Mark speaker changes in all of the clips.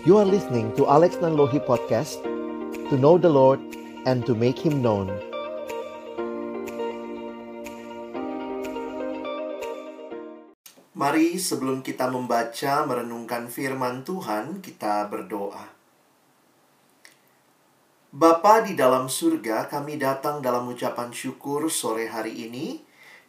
Speaker 1: You are listening to Alex Nanlohi Podcast To know the Lord and to make Him known.
Speaker 2: Mari sebelum kita membaca merenungkan firman Tuhan kita berdoa. Bapa di dalam surga kami datang dalam ucapan syukur sore hari ini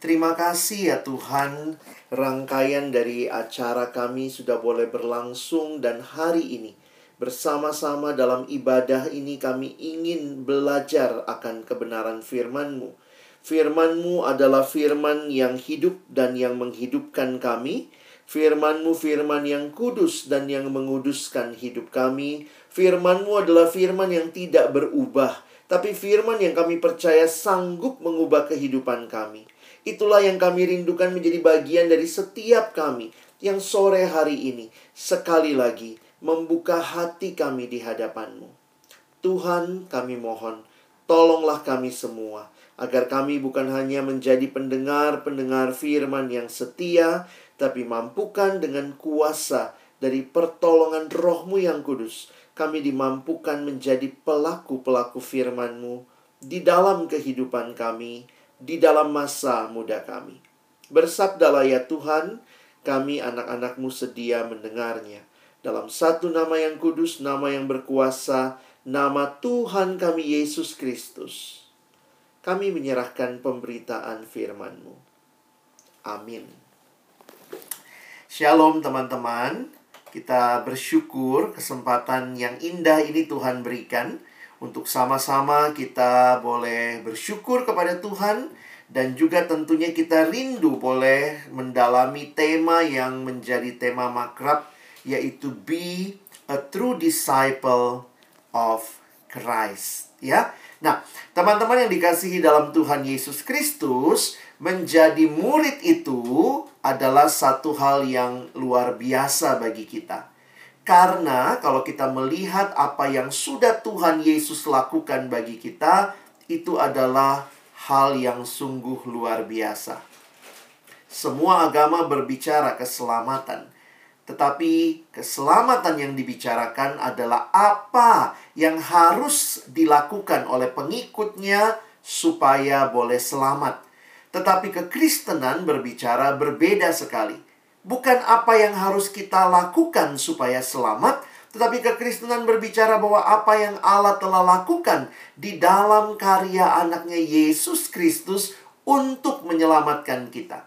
Speaker 2: Terima kasih ya Tuhan, rangkaian dari acara kami sudah boleh berlangsung dan hari ini bersama-sama dalam ibadah ini kami ingin belajar akan kebenaran firman-Mu. Firman-Mu adalah firman yang hidup dan yang menghidupkan kami. Firman-Mu firman yang kudus dan yang menguduskan hidup kami. Firman-Mu adalah firman yang tidak berubah, tapi firman yang kami percaya sanggup mengubah kehidupan kami. Itulah yang kami rindukan menjadi bagian dari setiap kami yang sore hari ini sekali lagi membuka hati kami di hadapan-Mu. Tuhan, kami mohon, tolonglah kami semua agar kami bukan hanya menjadi pendengar-pendengar firman yang setia, tapi mampukan dengan kuasa dari pertolongan rohmu yang kudus, kami dimampukan menjadi pelaku-pelaku firman-Mu di dalam kehidupan kami, di dalam masa muda kami. Bersabdalah ya Tuhan, kami anak-anakmu sedia mendengarnya. Dalam satu nama yang kudus, nama yang berkuasa, nama Tuhan kami Yesus Kristus. Kami menyerahkan pemberitaan firman-Mu. Amin. Shalom teman-teman. Kita bersyukur kesempatan yang indah ini Tuhan berikan untuk sama-sama kita boleh bersyukur kepada Tuhan dan juga tentunya kita rindu boleh mendalami tema yang menjadi tema makrab yaitu be a true disciple of Christ ya. Nah, teman-teman yang dikasihi dalam Tuhan Yesus Kristus, menjadi murid itu adalah satu hal yang luar biasa bagi kita. Karena kalau kita melihat apa yang sudah Tuhan Yesus lakukan bagi kita, itu adalah hal yang sungguh luar biasa. Semua agama berbicara keselamatan, tetapi keselamatan yang dibicarakan adalah apa yang harus dilakukan oleh pengikutnya supaya boleh selamat. Tetapi kekristenan berbicara berbeda sekali bukan apa yang harus kita lakukan supaya selamat, tetapi kekristenan berbicara bahwa apa yang Allah telah lakukan di dalam karya anaknya Yesus Kristus untuk menyelamatkan kita.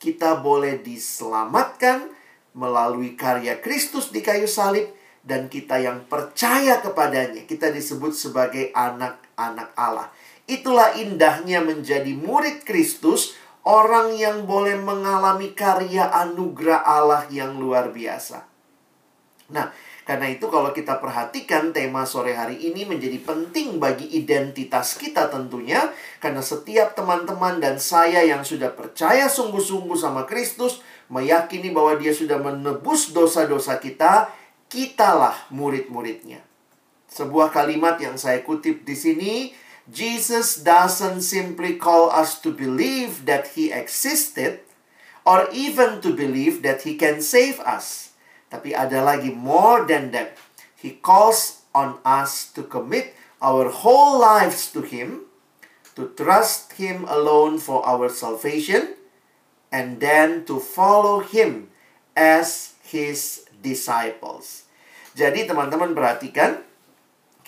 Speaker 2: Kita boleh diselamatkan melalui karya Kristus di kayu salib dan kita yang percaya kepadanya, kita disebut sebagai anak-anak Allah. Itulah indahnya menjadi murid Kristus orang yang boleh mengalami karya anugerah Allah yang luar biasa. Nah, karena itu kalau kita perhatikan tema sore hari ini menjadi penting bagi identitas kita tentunya karena setiap teman-teman dan saya yang sudah percaya sungguh-sungguh sama Kristus meyakini bahwa dia sudah menebus dosa-dosa kita, kitalah murid-muridnya. Sebuah kalimat yang saya kutip di sini Jesus doesn't simply call us to believe that He existed or even to believe that He can save us. Tapi ada lagi more than that. He calls on us to commit our whole lives to Him, to trust Him alone for our salvation, and then to follow Him as His disciples. Jadi teman-teman perhatikan,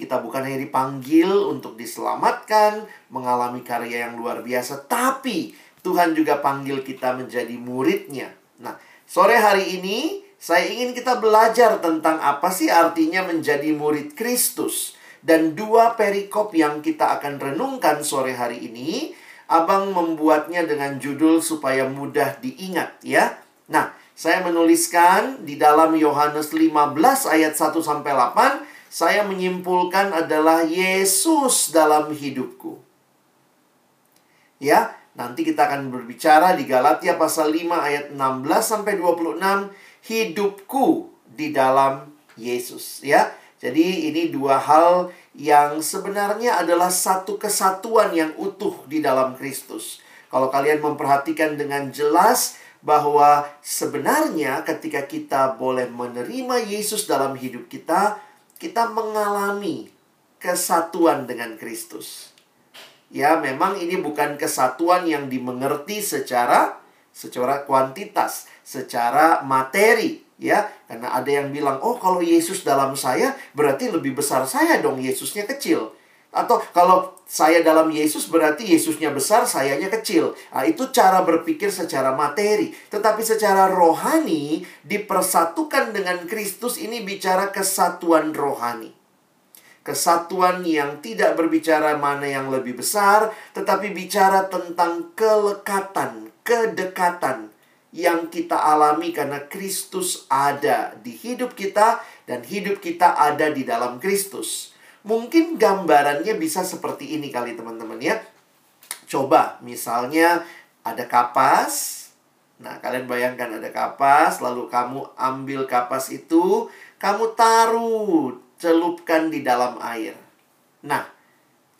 Speaker 2: kita bukan hanya dipanggil untuk diselamatkan, mengalami karya yang luar biasa, tapi Tuhan juga panggil kita menjadi muridnya. Nah, sore hari ini saya ingin kita belajar tentang apa sih artinya menjadi murid Kristus. Dan dua perikop yang kita akan renungkan sore hari ini, Abang membuatnya dengan judul supaya mudah diingat ya. Nah, saya menuliskan di dalam Yohanes 15 ayat 1 sampai 8 saya menyimpulkan adalah Yesus dalam hidupku. Ya, nanti kita akan berbicara di Galatia pasal 5 ayat 16 sampai 26 hidupku di dalam Yesus ya. Jadi ini dua hal yang sebenarnya adalah satu kesatuan yang utuh di dalam Kristus. Kalau kalian memperhatikan dengan jelas bahwa sebenarnya ketika kita boleh menerima Yesus dalam hidup kita, kita mengalami kesatuan dengan Kristus. Ya, memang ini bukan kesatuan yang dimengerti secara secara kuantitas, secara materi, ya. Karena ada yang bilang, "Oh, kalau Yesus dalam saya berarti lebih besar saya dong, Yesusnya kecil." Atau kalau saya dalam Yesus berarti Yesusnya besar, sayanya kecil. Nah, itu cara berpikir secara materi. Tetapi secara rohani, dipersatukan dengan Kristus ini bicara kesatuan rohani. Kesatuan yang tidak berbicara mana yang lebih besar, tetapi bicara tentang kelekatan, kedekatan yang kita alami karena Kristus ada di hidup kita dan hidup kita ada di dalam Kristus. Mungkin gambarannya bisa seperti ini kali teman-teman ya. Coba misalnya ada kapas. Nah, kalian bayangkan ada kapas, lalu kamu ambil kapas itu, kamu taruh, celupkan di dalam air. Nah,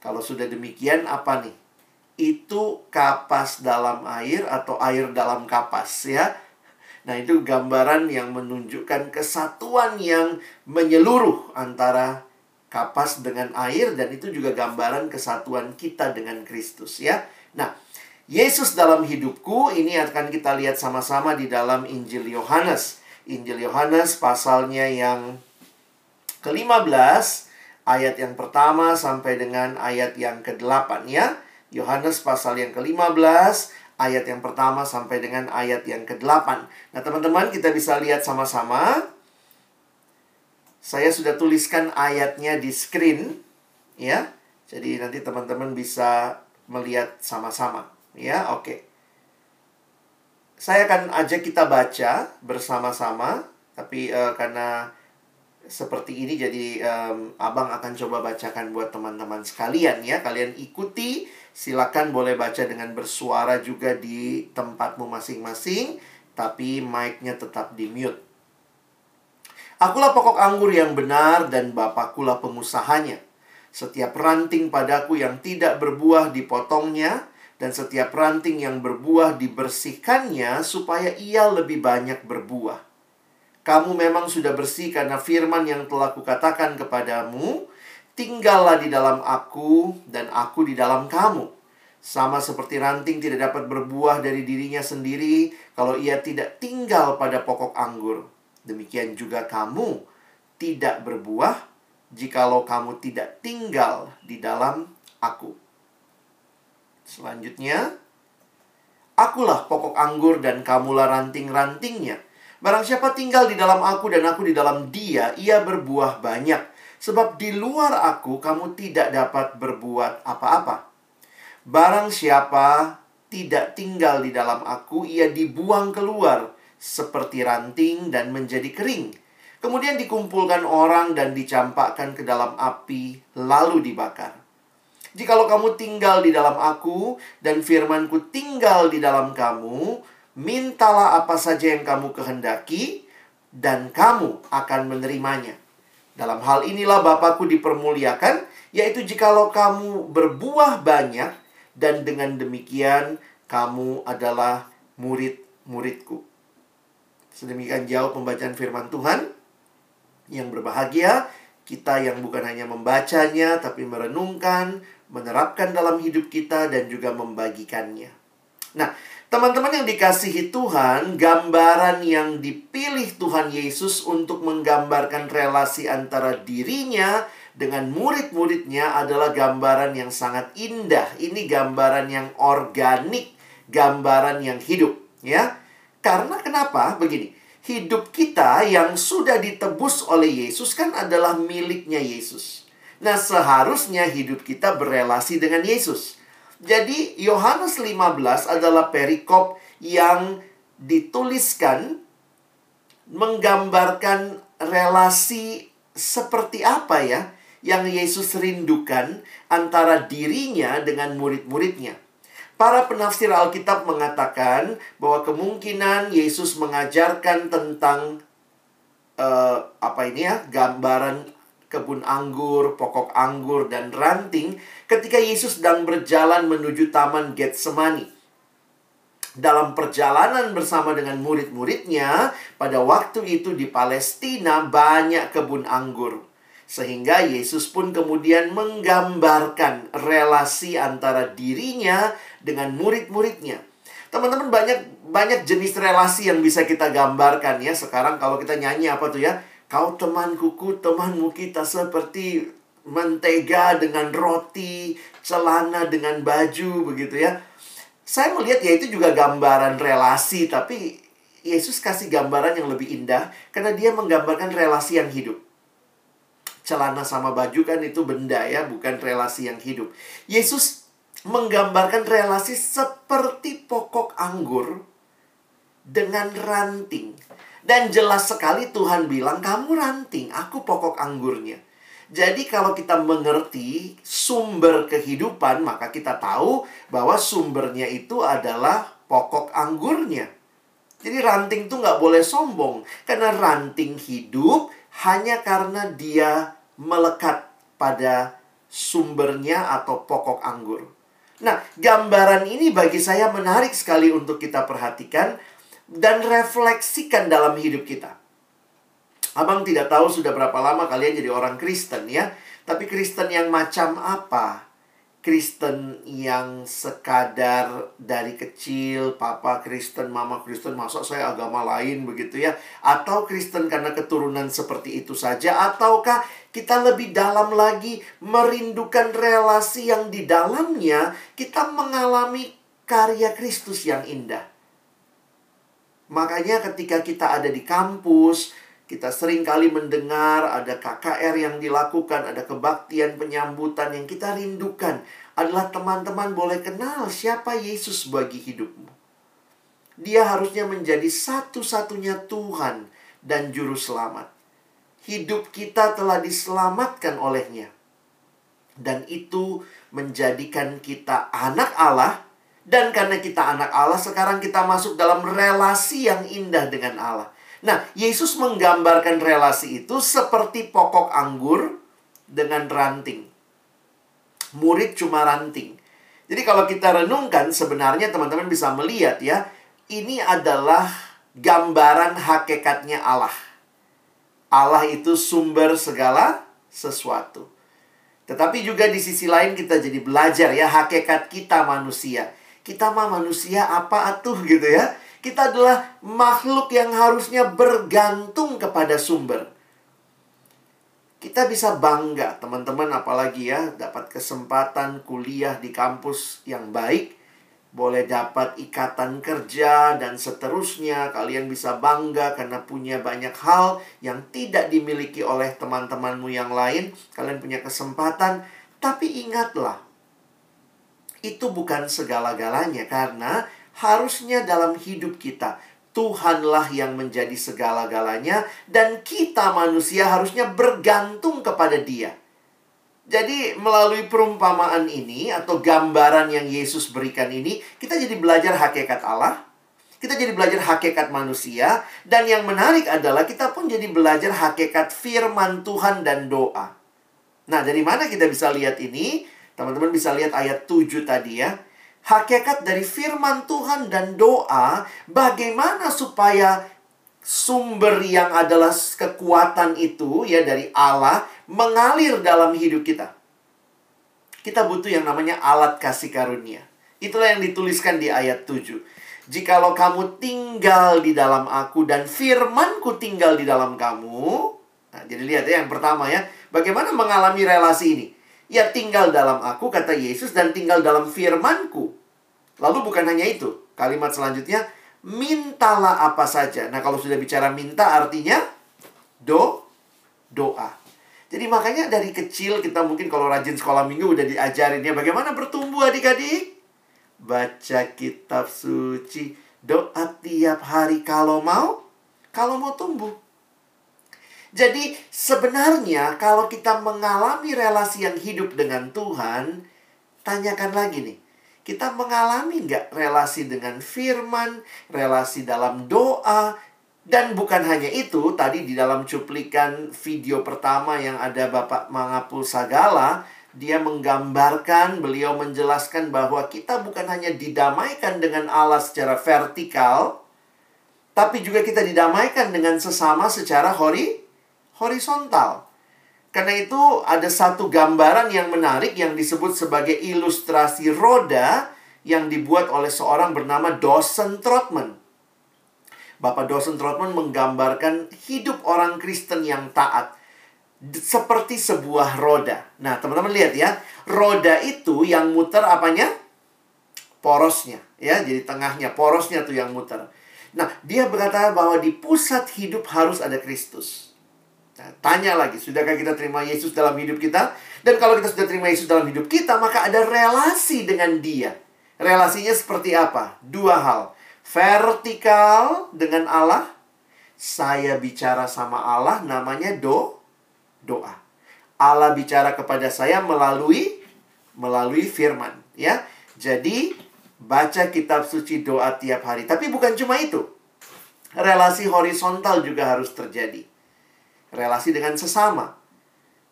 Speaker 2: kalau sudah demikian apa nih? Itu kapas dalam air atau air dalam kapas ya. Nah, itu gambaran yang menunjukkan kesatuan yang menyeluruh antara kapas dengan air dan itu juga gambaran kesatuan kita dengan Kristus ya. Nah, Yesus dalam hidupku ini akan kita lihat sama-sama di dalam Injil Yohanes. Injil Yohanes pasalnya yang ke-15 ayat yang pertama sampai dengan ayat yang ke-8 ya. Yohanes pasal yang ke-15 ayat yang pertama sampai dengan ayat yang ke-8. Nah, teman-teman kita bisa lihat sama-sama saya sudah tuliskan ayatnya di screen ya. Jadi nanti teman-teman bisa melihat sama-sama ya. Oke. Saya akan ajak kita baca bersama-sama tapi uh, karena seperti ini jadi um, Abang akan coba bacakan buat teman-teman sekalian ya. Kalian ikuti, silakan boleh baca dengan bersuara juga di tempatmu masing-masing tapi mic-nya tetap di mute. Akulah pokok anggur yang benar dan Bapakulah pengusahanya. Setiap ranting padaku yang tidak berbuah dipotongnya, dan setiap ranting yang berbuah dibersihkannya supaya ia lebih banyak berbuah. Kamu memang sudah bersih karena firman yang telah kukatakan kepadamu, tinggallah di dalam aku dan aku di dalam kamu. Sama seperti ranting tidak dapat berbuah dari dirinya sendiri kalau ia tidak tinggal pada pokok anggur. Demikian juga kamu tidak berbuah jikalau kamu tidak tinggal di dalam aku. Selanjutnya, akulah pokok anggur dan kamulah ranting-rantingnya. Barang siapa tinggal di dalam aku dan aku di dalam dia, ia berbuah banyak. Sebab di luar aku kamu tidak dapat berbuat apa-apa. Barang siapa tidak tinggal di dalam aku, ia dibuang keluar seperti ranting dan menjadi kering. Kemudian dikumpulkan orang dan dicampakkan ke dalam api, lalu dibakar. Jikalau kamu tinggal di dalam aku dan firmanku tinggal di dalam kamu, mintalah apa saja yang kamu kehendaki, dan kamu akan menerimanya. Dalam hal inilah Bapakku dipermuliakan, yaitu jikalau kamu berbuah banyak, dan dengan demikian kamu adalah murid-muridku. Sedemikian jauh pembacaan firman Tuhan yang berbahagia kita yang bukan hanya membacanya tapi merenungkan, menerapkan dalam hidup kita dan juga membagikannya. Nah, teman-teman yang dikasihi Tuhan, gambaran yang dipilih Tuhan Yesus untuk menggambarkan relasi antara dirinya dengan murid-muridnya adalah gambaran yang sangat indah. Ini gambaran yang organik, gambaran yang hidup, ya. Karena kenapa? Begini, hidup kita yang sudah ditebus oleh Yesus kan adalah miliknya Yesus. Nah, seharusnya hidup kita berelasi dengan Yesus. Jadi, Yohanes 15 adalah perikop yang dituliskan menggambarkan relasi seperti apa ya yang Yesus rindukan antara dirinya dengan murid-muridnya. Para penafsir Alkitab mengatakan bahwa kemungkinan Yesus mengajarkan tentang uh, apa ini ya, gambaran kebun anggur, pokok anggur dan ranting ketika Yesus sedang berjalan menuju taman Getsemani. dalam perjalanan bersama dengan murid-muridnya, pada waktu itu di Palestina banyak kebun anggur. Sehingga Yesus pun kemudian menggambarkan relasi antara dirinya dengan murid-muridnya. Teman-teman banyak banyak jenis relasi yang bisa kita gambarkan ya. Sekarang kalau kita nyanyi apa tuh ya? Kau teman kuku, temanmu kita seperti mentega dengan roti, celana dengan baju begitu ya saya melihat ya itu juga gambaran relasi, tapi Yesus kasih gambaran yang lebih indah karena dia menggambarkan relasi yang hidup. Celana sama baju kan itu benda ya, bukan relasi yang hidup. Yesus menggambarkan relasi seperti pokok anggur dengan ranting. Dan jelas sekali Tuhan bilang, kamu ranting, aku pokok anggurnya. Jadi kalau kita mengerti sumber kehidupan, maka kita tahu bahwa sumbernya itu adalah pokok anggurnya. Jadi ranting itu nggak boleh sombong. Karena ranting hidup hanya karena dia melekat pada sumbernya atau pokok anggur. Nah, gambaran ini bagi saya menarik sekali untuk kita perhatikan dan refleksikan dalam hidup kita. Abang tidak tahu sudah berapa lama kalian jadi orang Kristen ya. Tapi Kristen yang macam apa? Kristen yang sekadar dari kecil papa Kristen, mama Kristen, masa saya agama lain begitu ya? Atau Kristen karena keturunan seperti itu saja ataukah kita lebih dalam lagi merindukan relasi yang di dalamnya kita mengalami karya Kristus yang indah. Makanya ketika kita ada di kampus, kita sering kali mendengar ada KKR yang dilakukan, ada kebaktian penyambutan yang kita rindukan adalah teman-teman boleh kenal siapa Yesus bagi hidupmu. Dia harusnya menjadi satu-satunya Tuhan dan Juru Selamat. Hidup kita telah diselamatkan olehnya. Dan itu menjadikan kita anak Allah. Dan karena kita anak Allah, sekarang kita masuk dalam relasi yang indah dengan Allah. Nah, Yesus menggambarkan relasi itu seperti pokok anggur dengan ranting. Murid cuma ranting. Jadi kalau kita renungkan sebenarnya teman-teman bisa melihat ya, ini adalah gambaran hakikatnya Allah. Allah itu sumber segala sesuatu. Tetapi juga di sisi lain kita jadi belajar ya hakikat kita manusia. Kita mah manusia apa atuh gitu ya. Kita adalah makhluk yang harusnya bergantung kepada sumber. Kita bisa bangga, teman-teman, apalagi ya, dapat kesempatan kuliah di kampus yang baik, boleh dapat ikatan kerja, dan seterusnya. Kalian bisa bangga karena punya banyak hal yang tidak dimiliki oleh teman-temanmu yang lain. Kalian punya kesempatan, tapi ingatlah, itu bukan segala-galanya, karena harusnya dalam hidup kita Tuhanlah yang menjadi segala-galanya dan kita manusia harusnya bergantung kepada Dia. Jadi melalui perumpamaan ini atau gambaran yang Yesus berikan ini, kita jadi belajar hakikat Allah, kita jadi belajar hakikat manusia, dan yang menarik adalah kita pun jadi belajar hakikat firman Tuhan dan doa. Nah, dari mana kita bisa lihat ini? Teman-teman bisa lihat ayat 7 tadi ya hakikat dari firman Tuhan dan doa, bagaimana supaya sumber yang adalah kekuatan itu ya dari Allah mengalir dalam hidup kita. Kita butuh yang namanya alat kasih karunia. Itulah yang dituliskan di ayat 7. Jikalau kamu tinggal di dalam aku dan firmanku tinggal di dalam kamu. Nah, jadi lihat ya yang pertama ya. Bagaimana mengalami relasi ini? Ya tinggal dalam aku, kata Yesus, dan tinggal dalam firmanku. Lalu bukan hanya itu. Kalimat selanjutnya, mintalah apa saja. Nah kalau sudah bicara minta artinya do, doa. Jadi makanya dari kecil kita mungkin kalau rajin sekolah minggu udah diajarin ya bagaimana bertumbuh adik-adik. Baca kitab suci, doa tiap hari kalau mau, kalau mau tumbuh. Jadi sebenarnya kalau kita mengalami relasi yang hidup dengan Tuhan, tanyakan lagi nih. Kita mengalami nggak relasi dengan firman, relasi dalam doa, dan bukan hanya itu, tadi di dalam cuplikan video pertama yang ada Bapak Mangapul Sagala, dia menggambarkan, beliau menjelaskan bahwa kita bukan hanya didamaikan dengan Allah secara vertikal, tapi juga kita didamaikan dengan sesama secara hori horizontal. Karena itu ada satu gambaran yang menarik yang disebut sebagai ilustrasi roda yang dibuat oleh seorang bernama Dawson Trotman. Bapak Dawson Trotman menggambarkan hidup orang Kristen yang taat seperti sebuah roda. Nah, teman-teman lihat ya, roda itu yang muter apanya? Porosnya, ya. Jadi tengahnya porosnya tuh yang muter. Nah, dia berkata bahwa di pusat hidup harus ada Kristus. Nah, tanya lagi, sudahkah kita terima Yesus dalam hidup kita? Dan kalau kita sudah terima Yesus dalam hidup kita, maka ada relasi dengan Dia. Relasinya seperti apa? Dua hal. Vertikal dengan Allah. Saya bicara sama Allah, namanya do, doa. Allah bicara kepada saya melalui melalui firman, ya. Jadi baca kitab suci doa tiap hari. Tapi bukan cuma itu. Relasi horizontal juga harus terjadi relasi dengan sesama.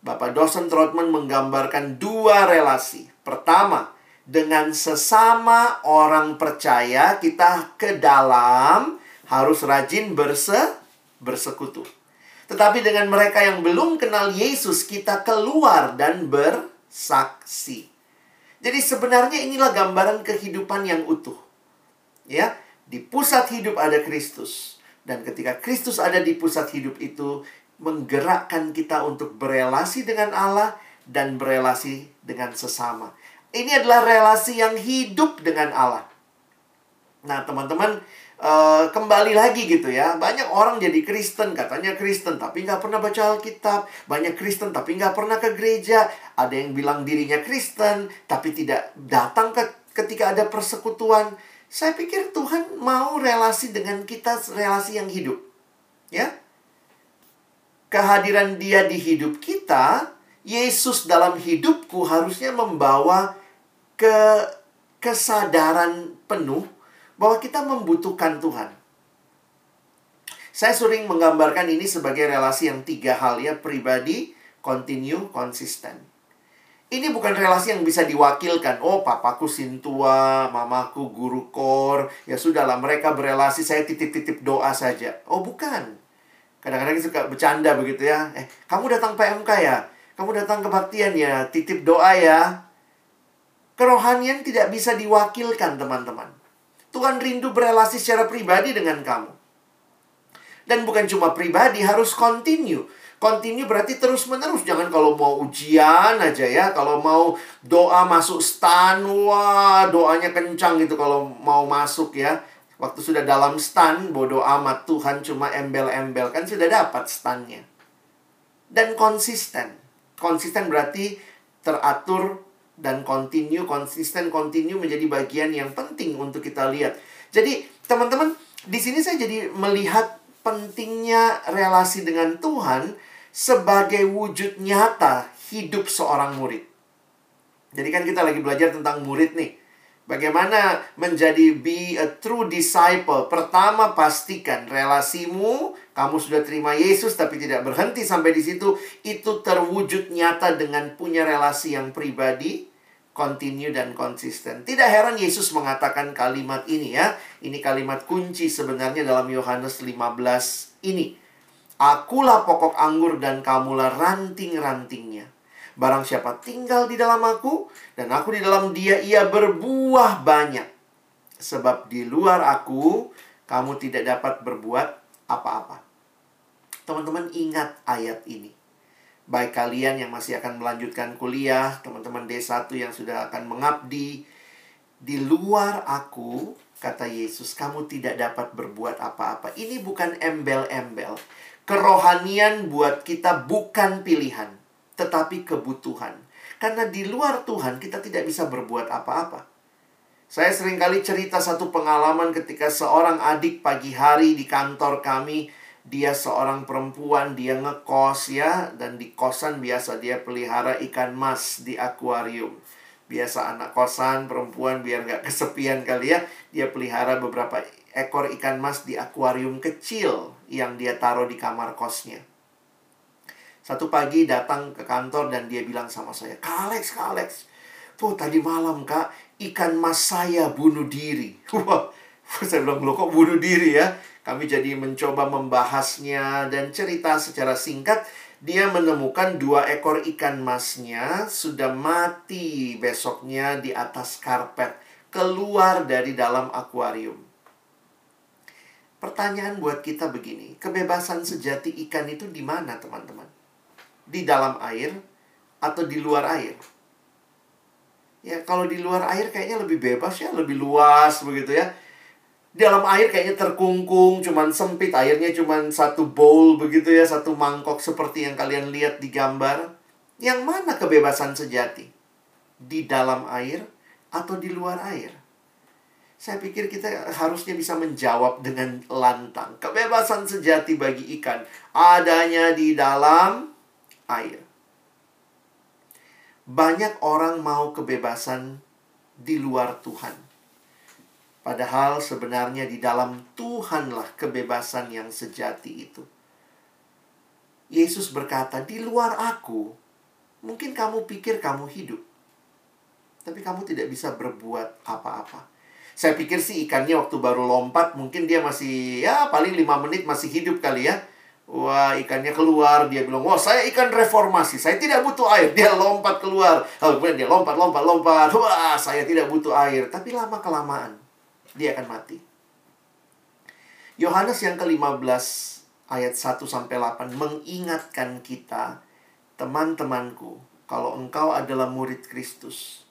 Speaker 2: Bapak Dosen Trotman menggambarkan dua relasi. Pertama, dengan sesama orang percaya kita ke dalam harus rajin berse bersekutu. Tetapi dengan mereka yang belum kenal Yesus kita keluar dan bersaksi. Jadi sebenarnya inilah gambaran kehidupan yang utuh. Ya, di pusat hidup ada Kristus dan ketika Kristus ada di pusat hidup itu, menggerakkan kita untuk berelasi dengan Allah dan berelasi dengan sesama. Ini adalah relasi yang hidup dengan Allah. Nah, teman-teman, uh, kembali lagi gitu ya. Banyak orang jadi Kristen, katanya Kristen, tapi nggak pernah baca Alkitab. Banyak Kristen, tapi nggak pernah ke gereja. Ada yang bilang dirinya Kristen, tapi tidak datang ke ketika ada persekutuan. Saya pikir Tuhan mau relasi dengan kita, relasi yang hidup. Ya, kehadiran dia di hidup kita, Yesus dalam hidupku harusnya membawa ke kesadaran penuh bahwa kita membutuhkan Tuhan. Saya sering menggambarkan ini sebagai relasi yang tiga hal ya, pribadi, continue, konsisten. Ini bukan relasi yang bisa diwakilkan. Oh, papaku sintua, mamaku guru kor. Ya sudahlah, mereka berelasi, saya titip-titip doa saja. Oh, bukan. Kadang-kadang suka bercanda begitu ya. Eh, kamu datang PMK ya? Kamu datang kebaktian ya? Titip doa ya? Kerohanian tidak bisa diwakilkan, teman-teman. Tuhan rindu berelasi secara pribadi dengan kamu. Dan bukan cuma pribadi, harus continue. Continue berarti terus-menerus. Jangan kalau mau ujian aja ya. Kalau mau doa masuk stan, wah doanya kencang gitu kalau mau masuk ya. Waktu sudah dalam stan, bodoh amat Tuhan cuma embel-embel. Kan sudah dapat stannya. Dan konsisten. Konsisten berarti teratur dan continue, konsisten, continue menjadi bagian yang penting untuk kita lihat. Jadi, teman-teman, di sini saya jadi melihat pentingnya relasi dengan Tuhan sebagai wujud nyata hidup seorang murid. Jadi kan kita lagi belajar tentang murid nih. Bagaimana menjadi be a true disciple? Pertama, pastikan relasimu, kamu sudah terima Yesus tapi tidak berhenti sampai di situ, itu terwujud nyata dengan punya relasi yang pribadi, continue dan konsisten. Tidak heran Yesus mengatakan kalimat ini ya. Ini kalimat kunci sebenarnya dalam Yohanes 15 ini. Akulah pokok anggur dan kamulah ranting-rantingnya. Barang siapa tinggal di dalam aku dan aku di dalam dia, ia berbuah banyak. Sebab di luar aku, kamu tidak dapat berbuat apa-apa. Teman-teman ingat ayat ini. Baik kalian yang masih akan melanjutkan kuliah, teman-teman D1 yang sudah akan mengabdi, di luar aku, kata Yesus, kamu tidak dapat berbuat apa-apa. Ini bukan embel-embel. Kerohanian buat kita bukan pilihan tetapi kebutuhan. Karena di luar Tuhan kita tidak bisa berbuat apa-apa. Saya sering kali cerita satu pengalaman ketika seorang adik pagi hari di kantor kami, dia seorang perempuan, dia ngekos ya, dan di kosan biasa dia pelihara ikan mas di akuarium. Biasa anak kosan, perempuan biar nggak kesepian kali ya, dia pelihara beberapa ekor ikan mas di akuarium kecil yang dia taruh di kamar kosnya. Satu pagi datang ke kantor dan dia bilang sama saya, Kak Alex, Kak Alex, tuh tadi malam kak, ikan mas saya bunuh diri. Wah, saya bilang, lo kok bunuh diri ya? Kami jadi mencoba membahasnya dan cerita secara singkat. Dia menemukan dua ekor ikan masnya sudah mati besoknya di atas karpet. Keluar dari dalam akuarium. Pertanyaan buat kita begini, kebebasan sejati ikan itu di mana teman-teman? Di dalam air atau di luar air? Ya, kalau di luar air kayaknya lebih bebas ya, lebih luas begitu ya di dalam air kayaknya terkungkung, cuman sempit, airnya cuman satu bowl begitu ya, satu mangkok seperti yang kalian lihat di gambar. Yang mana kebebasan sejati? Di dalam air atau di luar air? Saya pikir kita harusnya bisa menjawab dengan lantang. Kebebasan sejati bagi ikan adanya di dalam air. Banyak orang mau kebebasan di luar Tuhan Padahal sebenarnya di dalam Tuhanlah kebebasan yang sejati itu. Yesus berkata, "Di luar Aku, mungkin kamu pikir kamu hidup, tapi kamu tidak bisa berbuat apa-apa." Saya pikir sih ikannya waktu baru lompat, mungkin dia masih ya paling lima menit masih hidup kali ya. Wah, ikannya keluar. Dia bilang, wah saya ikan reformasi. Saya tidak butuh air. Dia lompat keluar. Lalu kemudian dia lompat, lompat, lompat. Wah, saya tidak butuh air. Tapi lama-kelamaan dia akan mati. Yohanes yang ke-15 ayat 1 sampai 8 mengingatkan kita, teman-temanku, kalau engkau adalah murid Kristus,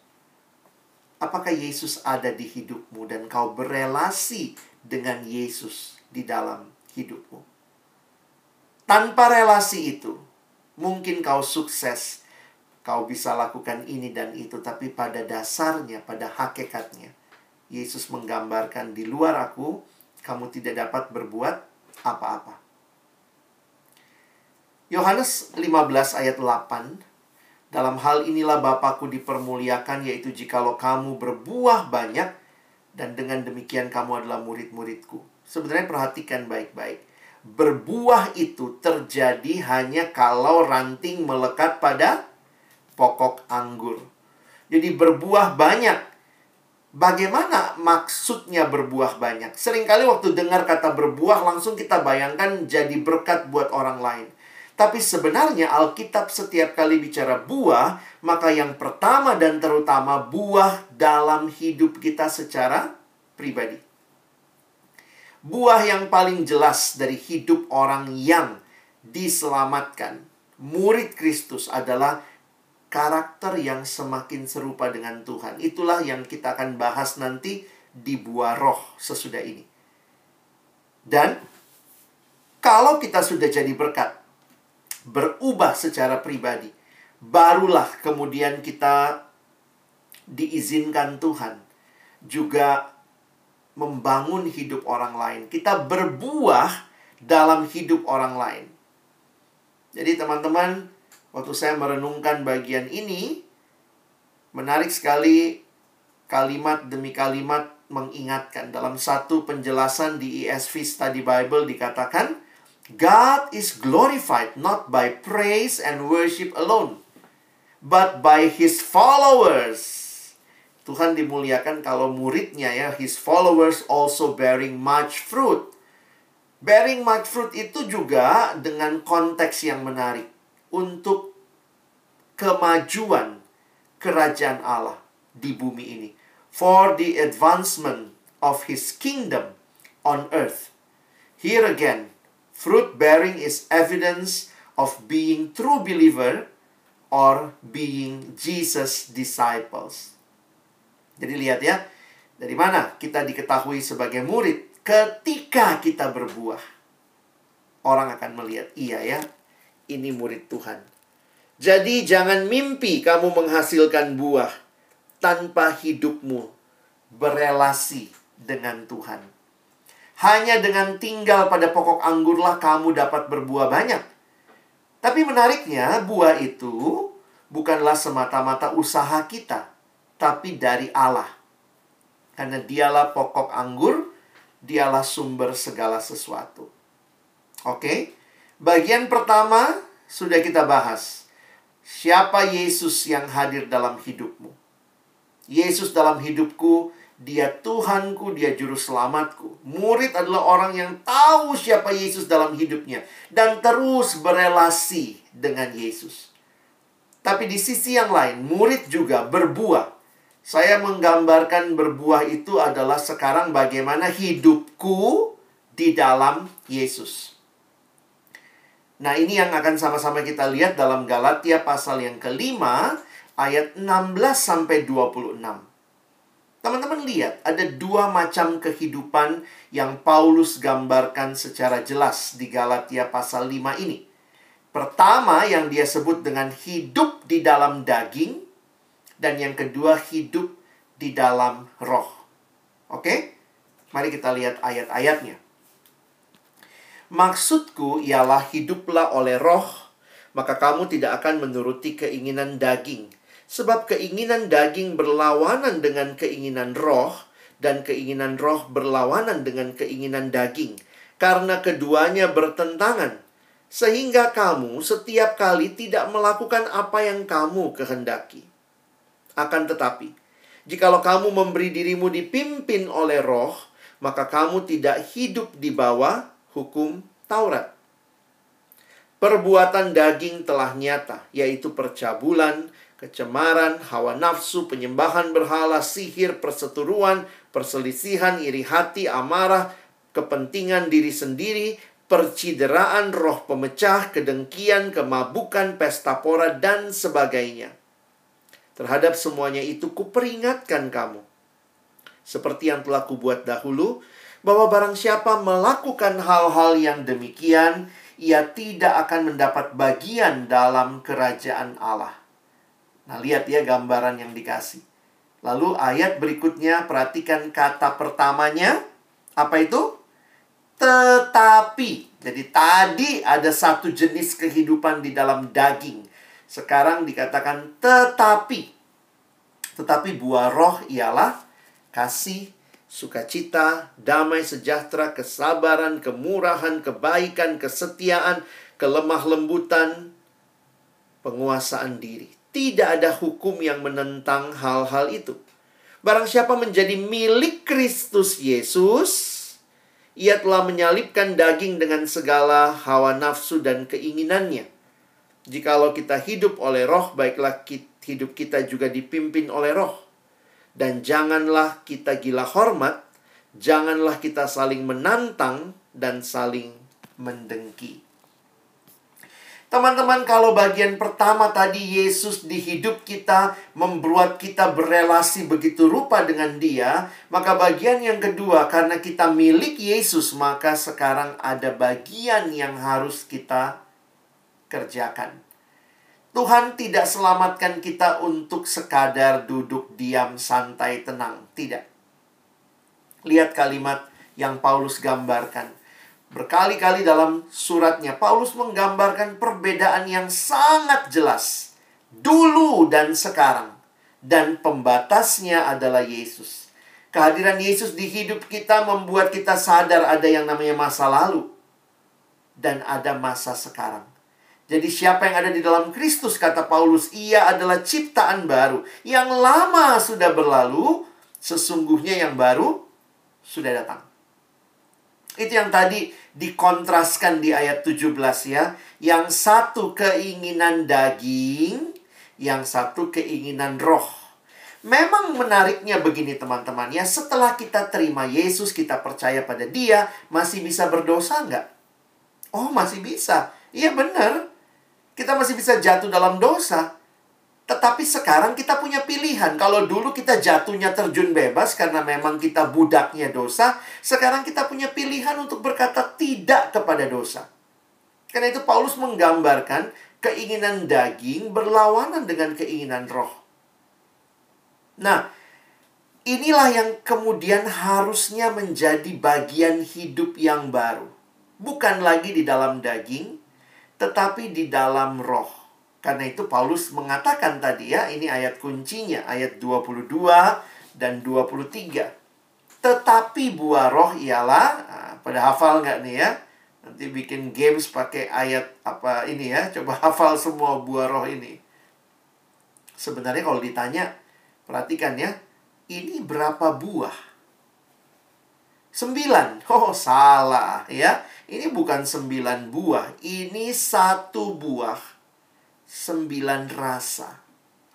Speaker 2: apakah Yesus ada di hidupmu dan kau berelasi dengan Yesus di dalam hidupmu? Tanpa relasi itu, mungkin kau sukses, kau bisa lakukan ini dan itu, tapi pada dasarnya, pada hakikatnya, Yesus menggambarkan di luar aku kamu tidak dapat berbuat apa-apa. Yohanes 15 ayat 8 Dalam hal inilah Bapakku dipermuliakan yaitu jikalau kamu berbuah banyak dan dengan demikian kamu adalah murid-muridku. Sebenarnya perhatikan baik-baik. Berbuah itu terjadi hanya kalau ranting melekat pada pokok anggur. Jadi berbuah banyak Bagaimana maksudnya berbuah banyak? Seringkali waktu dengar kata berbuah langsung kita bayangkan jadi berkat buat orang lain. Tapi sebenarnya Alkitab setiap kali bicara buah, maka yang pertama dan terutama buah dalam hidup kita secara pribadi. Buah yang paling jelas dari hidup orang yang diselamatkan, murid Kristus adalah karakter yang semakin serupa dengan Tuhan. Itulah yang kita akan bahas nanti di buah roh sesudah ini. Dan kalau kita sudah jadi berkat, berubah secara pribadi, barulah kemudian kita diizinkan Tuhan juga membangun hidup orang lain. Kita berbuah dalam hidup orang lain. Jadi teman-teman, waktu saya merenungkan bagian ini, menarik sekali kalimat demi kalimat mengingatkan. Dalam satu penjelasan di ESV Study Bible dikatakan, God is glorified not by praise and worship alone, but by His followers. Tuhan dimuliakan kalau muridnya ya, His followers also bearing much fruit. Bearing much fruit itu juga dengan konteks yang menarik untuk kemajuan kerajaan Allah di bumi ini. For the advancement of his kingdom on earth. Here again, fruit bearing is evidence of being true believer or being Jesus disciples. Jadi lihat ya, dari mana kita diketahui sebagai murid ketika kita berbuah. Orang akan melihat, iya ya, ini murid Tuhan. Jadi jangan mimpi kamu menghasilkan buah tanpa hidupmu berelasi dengan Tuhan. Hanya dengan tinggal pada pokok anggurlah kamu dapat berbuah banyak. Tapi menariknya, buah itu bukanlah semata-mata usaha kita, tapi dari Allah. Karena dialah pokok anggur, dialah sumber segala sesuatu. Oke? Okay? Bagian pertama sudah kita bahas. Siapa Yesus yang hadir dalam hidupmu? Yesus dalam hidupku, dia Tuhanku, dia juru selamatku. Murid adalah orang yang tahu siapa Yesus dalam hidupnya dan terus berelasi dengan Yesus. Tapi di sisi yang lain, murid juga berbuah. Saya menggambarkan berbuah itu adalah sekarang bagaimana hidupku di dalam Yesus. Nah, ini yang akan sama-sama kita lihat dalam Galatia pasal yang kelima ayat 16 sampai 26. Teman-teman lihat, ada dua macam kehidupan yang Paulus gambarkan secara jelas di Galatia pasal 5 ini. Pertama yang dia sebut dengan hidup di dalam daging dan yang kedua hidup di dalam roh. Oke? Mari kita lihat ayat-ayatnya. Maksudku ialah hiduplah oleh roh, maka kamu tidak akan menuruti keinginan daging Sebab keinginan daging berlawanan dengan keinginan roh, dan keinginan roh berlawanan dengan keinginan daging, karena keduanya bertentangan. Sehingga kamu setiap kali tidak melakukan apa yang kamu kehendaki. Akan tetapi, jikalau kamu memberi dirimu dipimpin oleh roh, maka kamu tidak hidup di bawah hukum Taurat. Perbuatan daging telah nyata, yaitu percabulan, kecemaran, hawa nafsu, penyembahan berhala, sihir, perseturuan, perselisihan, iri hati, amarah, kepentingan diri sendiri, percideraan, roh pemecah, kedengkian, kemabukan, pesta pora, dan sebagainya. Terhadap semuanya itu kuperingatkan kamu. Seperti yang telah kubuat dahulu, bahwa barang siapa melakukan hal-hal yang demikian, ia tidak akan mendapat bagian dalam kerajaan Allah. Nah, lihat ya gambaran yang dikasih. Lalu ayat berikutnya perhatikan kata pertamanya apa itu? Tetapi. Jadi tadi ada satu jenis kehidupan di dalam daging. Sekarang dikatakan tetapi. Tetapi buah roh ialah kasih, sukacita, damai sejahtera, kesabaran, kemurahan, kebaikan, kesetiaan, kelemah lembutan, penguasaan diri. Tidak ada hukum yang menentang hal-hal itu. Barang siapa menjadi milik Kristus Yesus, ia telah menyalipkan daging dengan segala hawa nafsu dan keinginannya. Jikalau kita hidup oleh roh, baiklah hidup kita juga dipimpin oleh roh. Dan janganlah kita gila hormat, janganlah kita saling menantang dan saling mendengki. Teman-teman, kalau bagian pertama tadi Yesus di hidup kita membuat kita berelasi begitu rupa dengan Dia, maka bagian yang kedua karena kita milik Yesus, maka sekarang ada bagian yang harus kita kerjakan. Tuhan tidak selamatkan kita untuk sekadar duduk diam santai tenang, tidak. Lihat kalimat yang Paulus gambarkan Berkali-kali dalam suratnya, Paulus menggambarkan perbedaan yang sangat jelas. Dulu dan sekarang. Dan pembatasnya adalah Yesus. Kehadiran Yesus di hidup kita membuat kita sadar ada yang namanya masa lalu. Dan ada masa sekarang. Jadi siapa yang ada di dalam Kristus, kata Paulus, ia adalah ciptaan baru. Yang lama sudah berlalu, sesungguhnya yang baru sudah datang. Itu yang tadi dikontraskan di ayat 17 ya. Yang satu keinginan daging, yang satu keinginan roh. Memang menariknya begini teman-teman ya. Setelah kita terima Yesus, kita percaya pada dia, masih bisa berdosa nggak? Oh masih bisa. Iya benar. Kita masih bisa jatuh dalam dosa. Tetapi sekarang kita punya pilihan. Kalau dulu kita jatuhnya terjun bebas karena memang kita budaknya dosa, sekarang kita punya pilihan untuk berkata tidak kepada dosa. Karena itu Paulus menggambarkan keinginan daging berlawanan dengan keinginan roh. Nah, inilah yang kemudian harusnya menjadi bagian hidup yang baru. Bukan lagi di dalam daging, tetapi di dalam roh. Karena itu Paulus mengatakan tadi ya, ini ayat kuncinya, ayat 22 dan 23. Tetapi buah roh ialah, nah, pada hafal nggak nih ya? Nanti bikin games pakai ayat apa ini ya. Coba hafal semua buah roh ini. Sebenarnya kalau ditanya, perhatikan ya. Ini berapa buah? Sembilan. Oh, salah ya. Ini bukan sembilan buah. Ini satu buah. Sembilan rasa.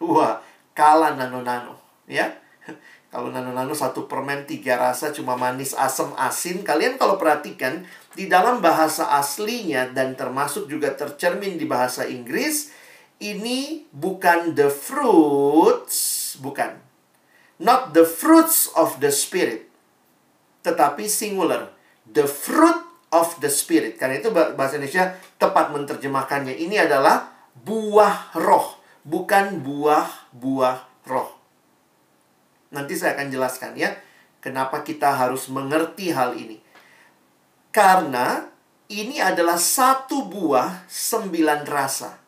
Speaker 2: Wah, kalah nano-nano. Ya. Kalau nano-nano satu permen tiga rasa cuma manis, asam, asin. Kalian kalau perhatikan, di dalam bahasa aslinya dan termasuk juga tercermin di bahasa Inggris, ini bukan the fruits, bukan. Not the fruits of the spirit. Tetapi singular. The fruit of the spirit. Karena itu bahasa Indonesia tepat menerjemahkannya. Ini adalah buah roh, bukan buah-buah roh. Nanti saya akan jelaskan ya, kenapa kita harus mengerti hal ini. Karena ini adalah satu buah sembilan rasa.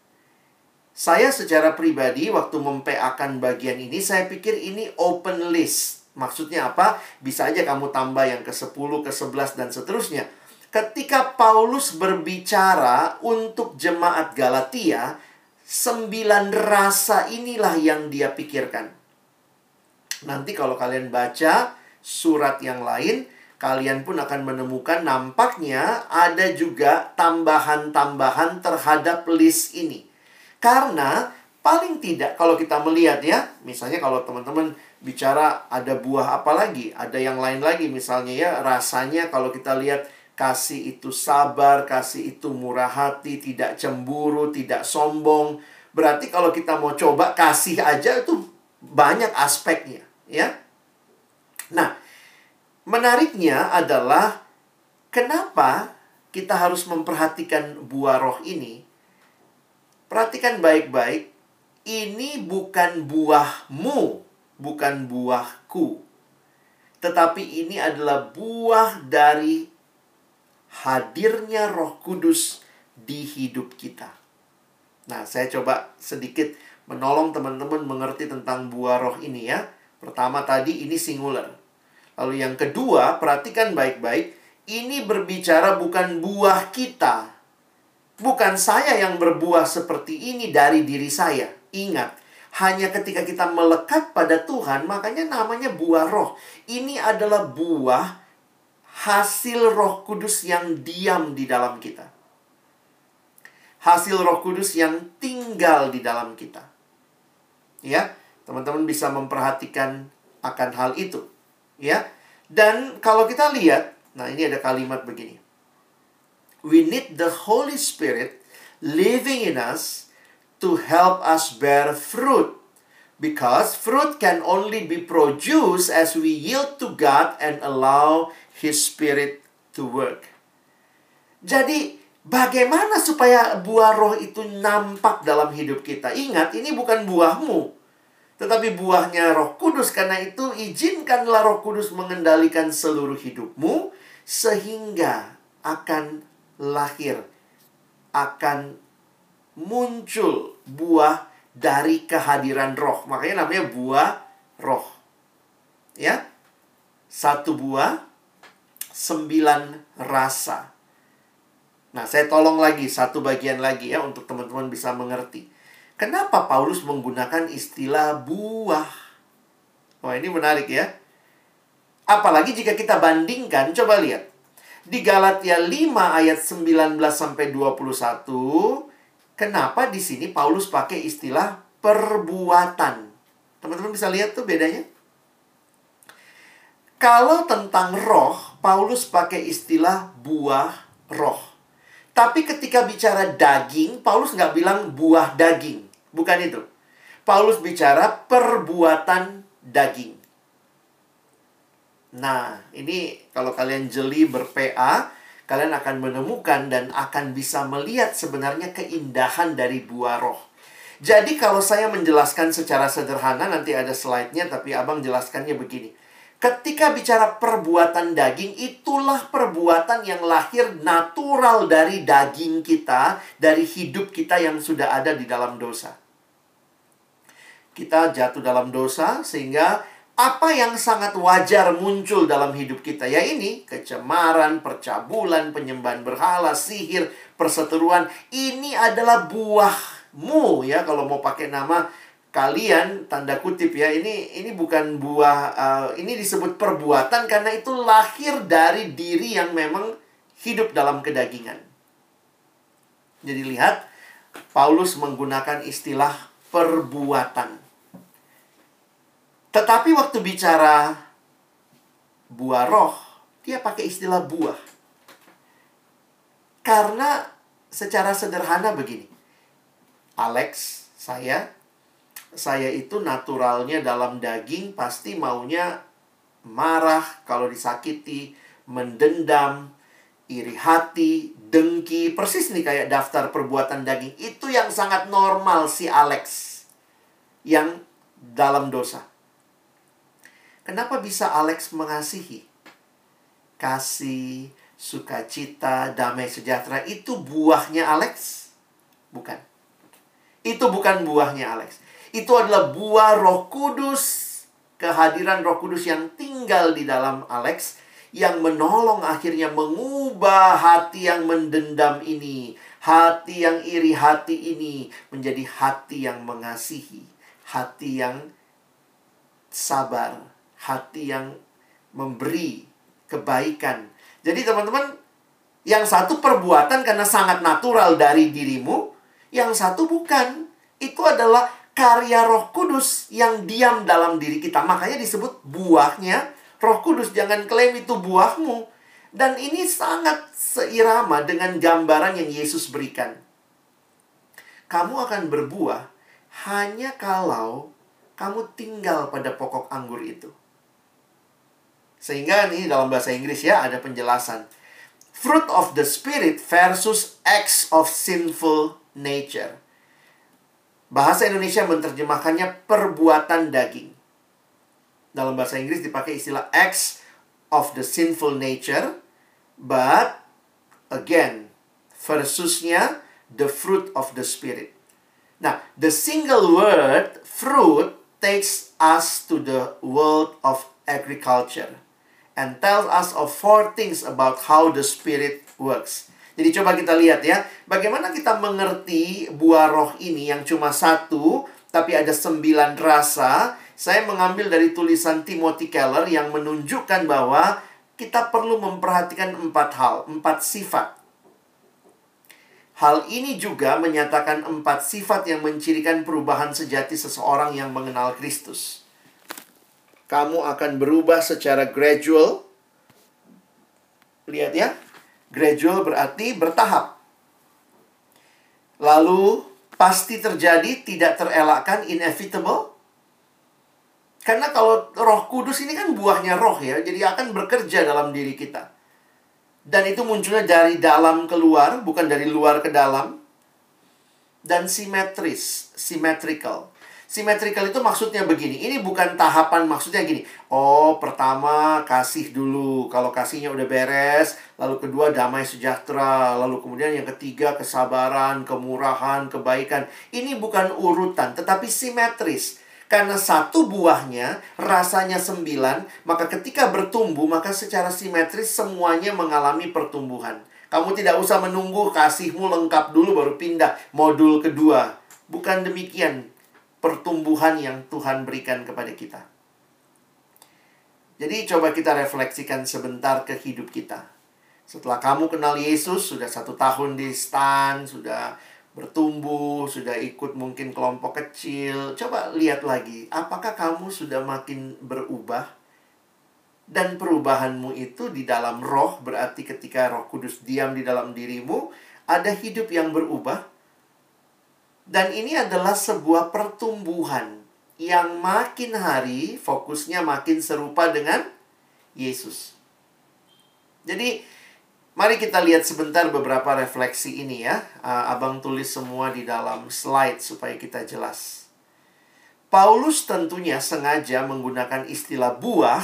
Speaker 2: Saya secara pribadi waktu mempeakan bagian ini, saya pikir ini open list. Maksudnya apa? Bisa aja kamu tambah yang ke-10, ke-11, dan seterusnya. Ketika Paulus berbicara untuk jemaat Galatia, sembilan rasa inilah yang dia pikirkan. Nanti kalau kalian baca surat yang lain, kalian pun akan menemukan nampaknya ada juga tambahan-tambahan terhadap list ini. Karena paling tidak kalau kita melihat ya, misalnya kalau teman-teman bicara ada buah apa lagi, ada yang lain lagi misalnya ya, rasanya kalau kita lihat kasih itu sabar, kasih itu murah hati, tidak cemburu, tidak sombong. Berarti kalau kita mau coba kasih aja itu banyak aspeknya, ya. Nah, Menariknya adalah kenapa kita harus memperhatikan buah roh ini. Perhatikan baik-baik, ini bukan buahmu, bukan buahku. Tetapi ini adalah buah dari hadirnya Roh Kudus di hidup kita. Nah, saya coba sedikit menolong teman-teman mengerti tentang buah roh ini ya. Pertama tadi ini singular. Lalu yang kedua, perhatikan baik-baik. Ini berbicara bukan buah kita. Bukan saya yang berbuah seperti ini dari diri saya. Ingat, hanya ketika kita melekat pada Tuhan, makanya namanya buah roh. Ini adalah buah hasil roh kudus yang diam di dalam kita. Hasil roh kudus yang tinggal di dalam kita. Ya, teman-teman bisa memperhatikan akan hal itu ya. Dan kalau kita lihat, nah ini ada kalimat begini. We need the Holy Spirit living in us to help us bear fruit. Because fruit can only be produced as we yield to God and allow His Spirit to work. Jadi, bagaimana supaya buah roh itu nampak dalam hidup kita? Ingat, ini bukan buahmu. Tetapi buahnya roh kudus Karena itu izinkanlah roh kudus mengendalikan seluruh hidupmu Sehingga akan lahir Akan muncul buah dari kehadiran roh Makanya namanya buah roh Ya Satu buah Sembilan rasa Nah saya tolong lagi satu bagian lagi ya Untuk teman-teman bisa mengerti Kenapa Paulus menggunakan istilah buah? Wah, ini menarik ya. Apalagi jika kita bandingkan, coba lihat. Di Galatia 5 ayat 19 sampai 21, kenapa di sini Paulus pakai istilah perbuatan? Teman-teman bisa lihat tuh bedanya? Kalau tentang roh, Paulus pakai istilah buah roh. Tapi ketika bicara daging, Paulus nggak bilang buah daging. Bukan itu. Paulus bicara perbuatan daging. Nah, ini kalau kalian jeli ber-PA, kalian akan menemukan dan akan bisa melihat sebenarnya keindahan dari buah roh. Jadi kalau saya menjelaskan secara sederhana, nanti ada slide-nya, tapi abang jelaskannya begini. Ketika bicara perbuatan daging, itulah perbuatan yang lahir natural dari daging kita, dari hidup kita yang sudah ada di dalam dosa kita jatuh dalam dosa sehingga apa yang sangat wajar muncul dalam hidup kita ya ini kecemaran, percabulan, penyembahan berhala, sihir, perseteruan ini adalah buahmu ya kalau mau pakai nama kalian tanda kutip ya ini ini bukan buah uh, ini disebut perbuatan karena itu lahir dari diri yang memang hidup dalam kedagingan. Jadi lihat Paulus menggunakan istilah perbuatan. Tetapi waktu bicara buah roh, dia pakai istilah buah. Karena secara sederhana begini. Alex, saya saya itu naturalnya dalam daging pasti maunya marah kalau disakiti, mendendam, iri hati, dengki, persis nih kayak daftar perbuatan daging. Itu yang sangat normal si Alex yang dalam dosa. Kenapa bisa Alex mengasihi? Kasih, sukacita, damai sejahtera itu buahnya Alex? Bukan. Itu bukan buahnya Alex. Itu adalah buah Roh Kudus, kehadiran Roh Kudus yang tinggal di dalam Alex yang menolong akhirnya mengubah hati yang mendendam ini, hati yang iri hati ini menjadi hati yang mengasihi, hati yang sabar, hati yang memberi kebaikan. Jadi teman-teman, yang satu perbuatan karena sangat natural dari dirimu, yang satu bukan. Itu adalah karya Roh Kudus yang diam dalam diri kita. Makanya disebut buahnya Roh Kudus. Jangan klaim itu buahmu. Dan ini sangat seirama dengan gambaran yang Yesus berikan. Kamu akan berbuah hanya kalau kamu tinggal pada pokok anggur itu. Sehingga ini dalam bahasa Inggris ya ada penjelasan. Fruit of the Spirit versus acts of sinful nature. Bahasa Indonesia menerjemahkannya perbuatan daging. Dalam bahasa Inggris dipakai istilah acts of the sinful nature. But again, versusnya the fruit of the Spirit. Nah, the single word fruit takes us to the world of agriculture and tells us of four things about how the spirit works. Jadi coba kita lihat ya, bagaimana kita mengerti buah roh ini yang cuma satu, tapi ada sembilan rasa. Saya mengambil dari tulisan Timothy Keller yang menunjukkan bahwa kita perlu memperhatikan empat hal, empat sifat. Hal ini juga menyatakan empat sifat yang mencirikan perubahan sejati seseorang yang mengenal Kristus kamu akan berubah secara gradual. Lihat ya. Gradual berarti bertahap. Lalu pasti terjadi, tidak terelakkan, inevitable. Karena kalau roh kudus ini kan buahnya roh ya. Jadi akan bekerja dalam diri kita. Dan itu munculnya dari dalam keluar, bukan dari luar ke dalam. Dan simetris, symmetrical. Symmetrical itu maksudnya begini. Ini bukan tahapan maksudnya gini. Oh, pertama kasih dulu. Kalau kasihnya udah beres, lalu kedua damai sejahtera, lalu kemudian yang ketiga kesabaran, kemurahan, kebaikan. Ini bukan urutan, tetapi simetris. Karena satu buahnya rasanya sembilan, maka ketika bertumbuh, maka secara simetris semuanya mengalami pertumbuhan. Kamu tidak usah menunggu kasihmu lengkap dulu baru pindah modul kedua. Bukan demikian pertumbuhan yang Tuhan berikan kepada kita. Jadi coba kita refleksikan sebentar ke hidup kita. Setelah kamu kenal Yesus, sudah satu tahun di stan, sudah bertumbuh, sudah ikut mungkin kelompok kecil. Coba lihat lagi, apakah kamu sudah makin berubah? Dan perubahanmu itu di dalam roh, berarti ketika roh kudus diam di dalam dirimu, ada hidup yang berubah dan ini adalah sebuah pertumbuhan yang makin hari fokusnya makin serupa dengan Yesus. Jadi, mari kita lihat sebentar beberapa refleksi ini ya. Uh, abang tulis semua di dalam slide supaya kita jelas. Paulus tentunya sengaja menggunakan istilah buah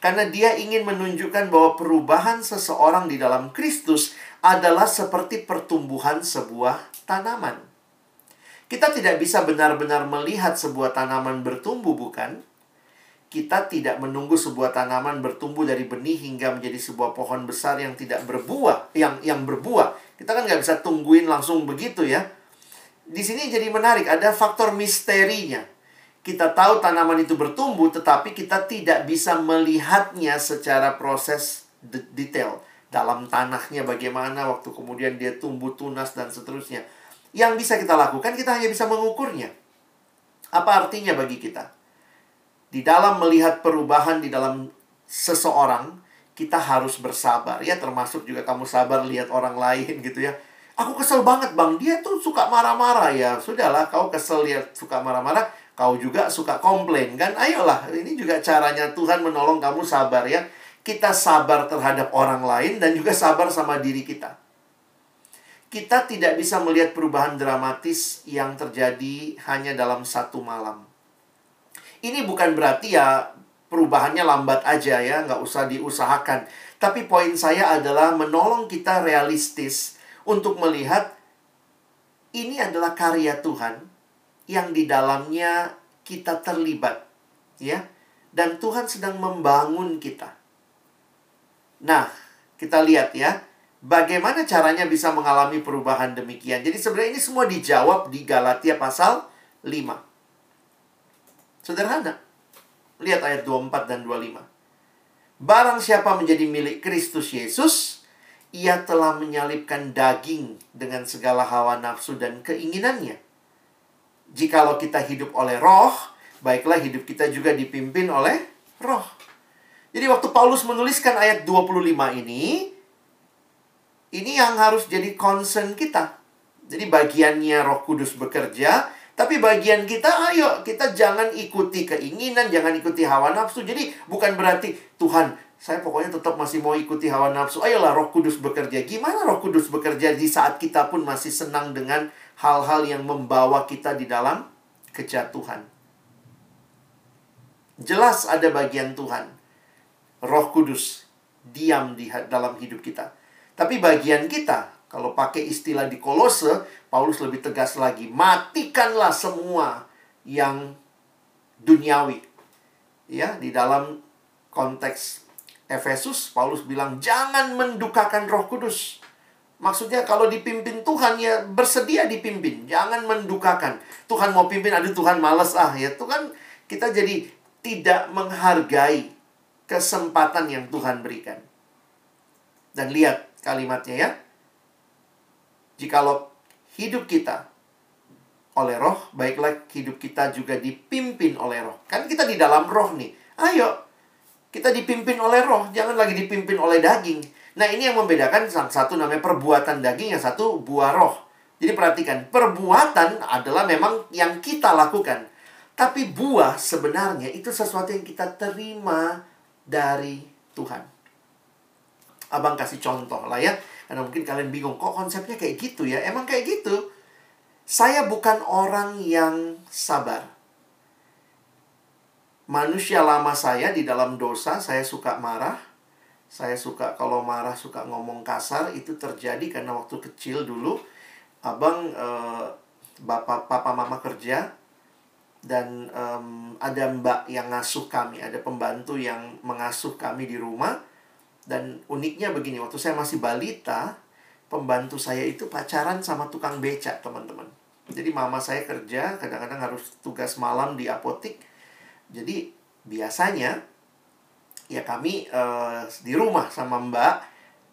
Speaker 2: karena dia ingin menunjukkan bahwa perubahan seseorang di dalam Kristus adalah seperti pertumbuhan sebuah tanaman. Kita tidak bisa benar-benar melihat sebuah tanaman bertumbuh, bukan? kita tidak menunggu sebuah tanaman bertumbuh dari benih hingga menjadi sebuah pohon besar yang tidak berbuah, yang yang berbuah. Kita kan nggak bisa tungguin langsung begitu ya. Di sini jadi menarik, ada faktor misterinya. Kita tahu tanaman itu bertumbuh, tetapi kita tidak bisa melihatnya secara proses detail. Dalam tanahnya bagaimana, waktu kemudian dia tumbuh tunas dan seterusnya. Yang bisa kita lakukan, kita hanya bisa mengukurnya. Apa artinya bagi kita? di dalam melihat perubahan di dalam seseorang, kita harus bersabar. Ya, termasuk juga kamu sabar lihat orang lain gitu ya. Aku kesel banget bang, dia tuh suka marah-marah ya. Sudahlah, kau kesel lihat suka marah-marah, kau juga suka komplain kan? Ayolah, ini juga caranya Tuhan menolong kamu sabar ya. Kita sabar terhadap orang lain dan juga sabar sama diri kita. Kita tidak bisa melihat perubahan dramatis yang terjadi hanya dalam satu malam. Ini bukan berarti ya perubahannya lambat aja ya, nggak usah diusahakan. Tapi poin saya adalah menolong kita realistis untuk melihat ini adalah karya Tuhan yang di dalamnya kita terlibat, ya. Dan Tuhan sedang membangun kita. Nah, kita lihat ya, bagaimana caranya bisa mengalami perubahan demikian. Jadi sebenarnya ini semua dijawab di Galatia pasal 5. Sederhana. Lihat ayat 24 dan 25. Barang siapa menjadi milik Kristus Yesus, ia telah menyalipkan daging dengan segala hawa nafsu dan keinginannya. Jikalau kita hidup oleh roh, baiklah hidup kita juga dipimpin oleh roh. Jadi waktu Paulus menuliskan ayat 25 ini, ini yang harus jadi concern kita. Jadi bagiannya roh kudus bekerja, tapi bagian kita, ayo kita jangan ikuti keinginan, jangan ikuti hawa nafsu. Jadi bukan berarti Tuhan, saya pokoknya tetap masih mau ikuti hawa nafsu. Ayolah Roh Kudus bekerja. Gimana Roh Kudus bekerja di saat kita pun masih senang dengan hal-hal yang membawa kita di dalam kejatuhan? Jelas ada bagian Tuhan. Roh Kudus diam di dalam hidup kita. Tapi bagian kita, kalau pakai istilah di Kolose, Paulus lebih tegas lagi, matikanlah semua yang duniawi. Ya, di dalam konteks Efesus, Paulus bilang jangan mendukakan Roh Kudus. Maksudnya kalau dipimpin Tuhan ya bersedia dipimpin, jangan mendukakan. Tuhan mau pimpin, aduh Tuhan males ah ya. Itu kan kita jadi tidak menghargai kesempatan yang Tuhan berikan. Dan lihat kalimatnya ya Jikalau hidup kita oleh roh, baiklah hidup kita juga dipimpin oleh roh. Kan kita di dalam roh nih. Ayo, kita dipimpin oleh roh, jangan lagi dipimpin oleh daging. Nah ini yang membedakan satu namanya perbuatan daging, yang satu buah roh. Jadi perhatikan, perbuatan adalah memang yang kita lakukan. Tapi buah sebenarnya itu sesuatu yang kita terima dari Tuhan. Abang kasih contoh lah ya. Karena mungkin kalian bingung, kok konsepnya kayak gitu ya? Emang kayak gitu. Saya bukan orang yang sabar. Manusia lama saya di dalam dosa, saya suka marah. Saya suka kalau marah suka ngomong kasar, itu terjadi karena waktu kecil dulu abang eh, bapak papa mama kerja dan um, ada mbak yang ngasuh kami, ada pembantu yang mengasuh kami di rumah dan uniknya begini, waktu saya masih balita, pembantu saya itu pacaran sama tukang becak, teman-teman. Jadi mama saya kerja, kadang-kadang harus tugas malam di apotik. Jadi biasanya ya kami uh, di rumah sama mbak.